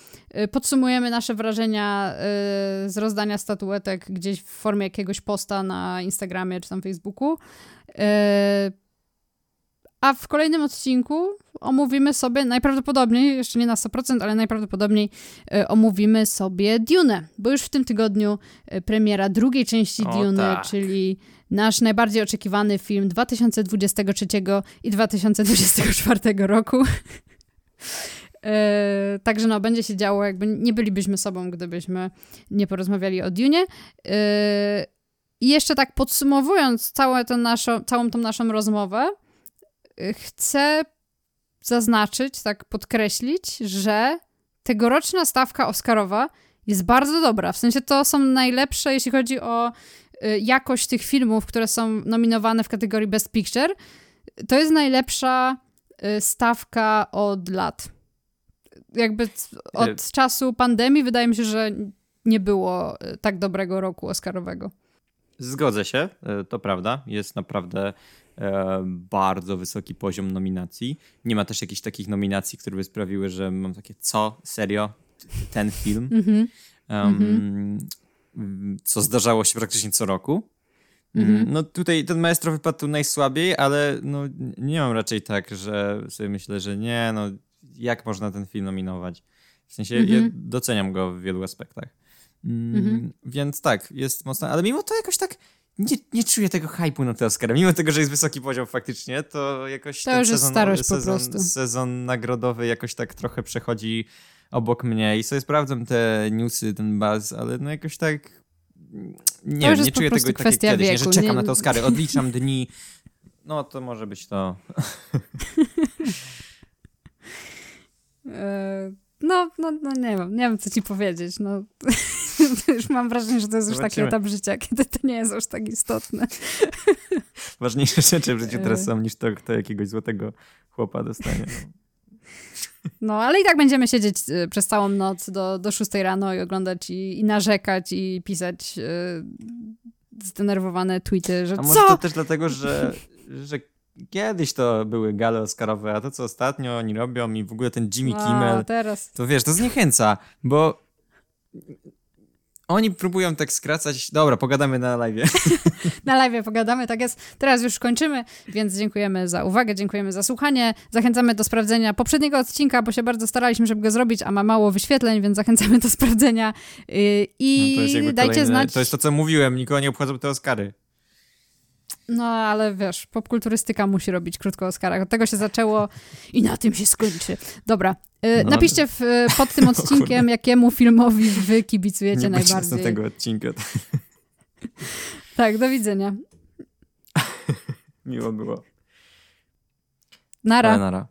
Y, podsumujemy nasze wrażenia y, z rozdania statuetek gdzieś w formie jakiegoś posta na Instagramie czy tam Facebooku. A w kolejnym odcinku omówimy sobie najprawdopodobniej, jeszcze nie na 100%, ale najprawdopodobniej e, omówimy sobie Dune, bo już w tym tygodniu e, premiera drugiej części o, Dune, tak. czyli nasz najbardziej oczekiwany film 2023 i 2024 roku. E, także no, będzie się działo, jakby nie bylibyśmy sobą, gdybyśmy nie porozmawiali o Dune. I jeszcze tak podsumowując całe to naszą, całą tą naszą rozmowę, chcę zaznaczyć, tak podkreślić, że tegoroczna stawka Oscarowa jest bardzo dobra. W sensie to są najlepsze, jeśli chodzi o y, jakość tych filmów, które są nominowane w kategorii Best Picture. To jest najlepsza y, stawka od lat. Jakby od y, czasu pandemii wydaje mi się, że nie było tak dobrego roku Oscarowego. Zgodzę się, to prawda. Jest naprawdę E, bardzo wysoki poziom nominacji. Nie ma też jakichś takich nominacji, które by sprawiły, że mam takie, co? Serio? Ten film? Mm-hmm. Um, mm-hmm. Co zdarzało się praktycznie co roku. Mm-hmm. No tutaj ten maestro wypadł najsłabiej, ale no, nie mam raczej tak, że sobie myślę, że nie, no jak można ten film nominować? W sensie ja mhm. doceniam go w wielu aspektach. Mm, mhm. Więc tak, jest mocno, ale mimo to jakoś tak nie, nie czuję tego hypu na te Oscary. Mimo tego, że jest wysoki poziom faktycznie, to jakoś to ten już sezon, starość sezon, sezon nagrodowy jakoś tak trochę przechodzi obok mnie i sobie sprawdzam te newsy, ten buzz, ale no jakoś tak nie wiem, nie czuję tego tak jak kiedyś, nie, że czekam nie... na te Oscary, odliczam dni. No to może być to. e, no, no, no nie wiem, nie wiem co ci powiedzieć. No, już mam wrażenie, że to jest już taki etap życia, kiedy to nie jest już tak istotne. Ważniejsze rzeczy w życiu teraz E. są niż to, kto jakiegoś złotego chłopa dostanie. No. No, ale i tak będziemy siedzieć y, przez całą noc do, do 6 rano i oglądać i, i narzekać i pisać y, zdenerwowane tweety, że A może co? to też dlatego, że, że kiedyś to były gale Oscarowe, a to co ostatnio oni robią i w ogóle ten Jimmy A, Kimmel, teraz. to wiesz, to zniechęca, bo oni próbują tak skracać. Dobra, pogadamy na live. Na live pogadamy, tak jest. Teraz już kończymy, więc dziękujemy za uwagę, dziękujemy za słuchanie. Zachęcamy do sprawdzenia poprzedniego odcinka, bo się bardzo staraliśmy, żeby go zrobić, a ma mało wyświetleń, więc zachęcamy do sprawdzenia. Yy, I No, dajcie kolejne- znać. To jest to, co mówiłem, nikogo nie obchodzą te Oscary. No, ale wiesz, popkulturystyka musi robić krótko o Oscarach. Od tego się zaczęło i na tym się skończy. Dobra. Yy, No. napiszcie w, pod tym odcinkiem, jakiemu filmowi wy kibicujecie nie będzie najbardziej. tego odcinka. Tak, do widzenia. Miło było. Nara. Ale nara.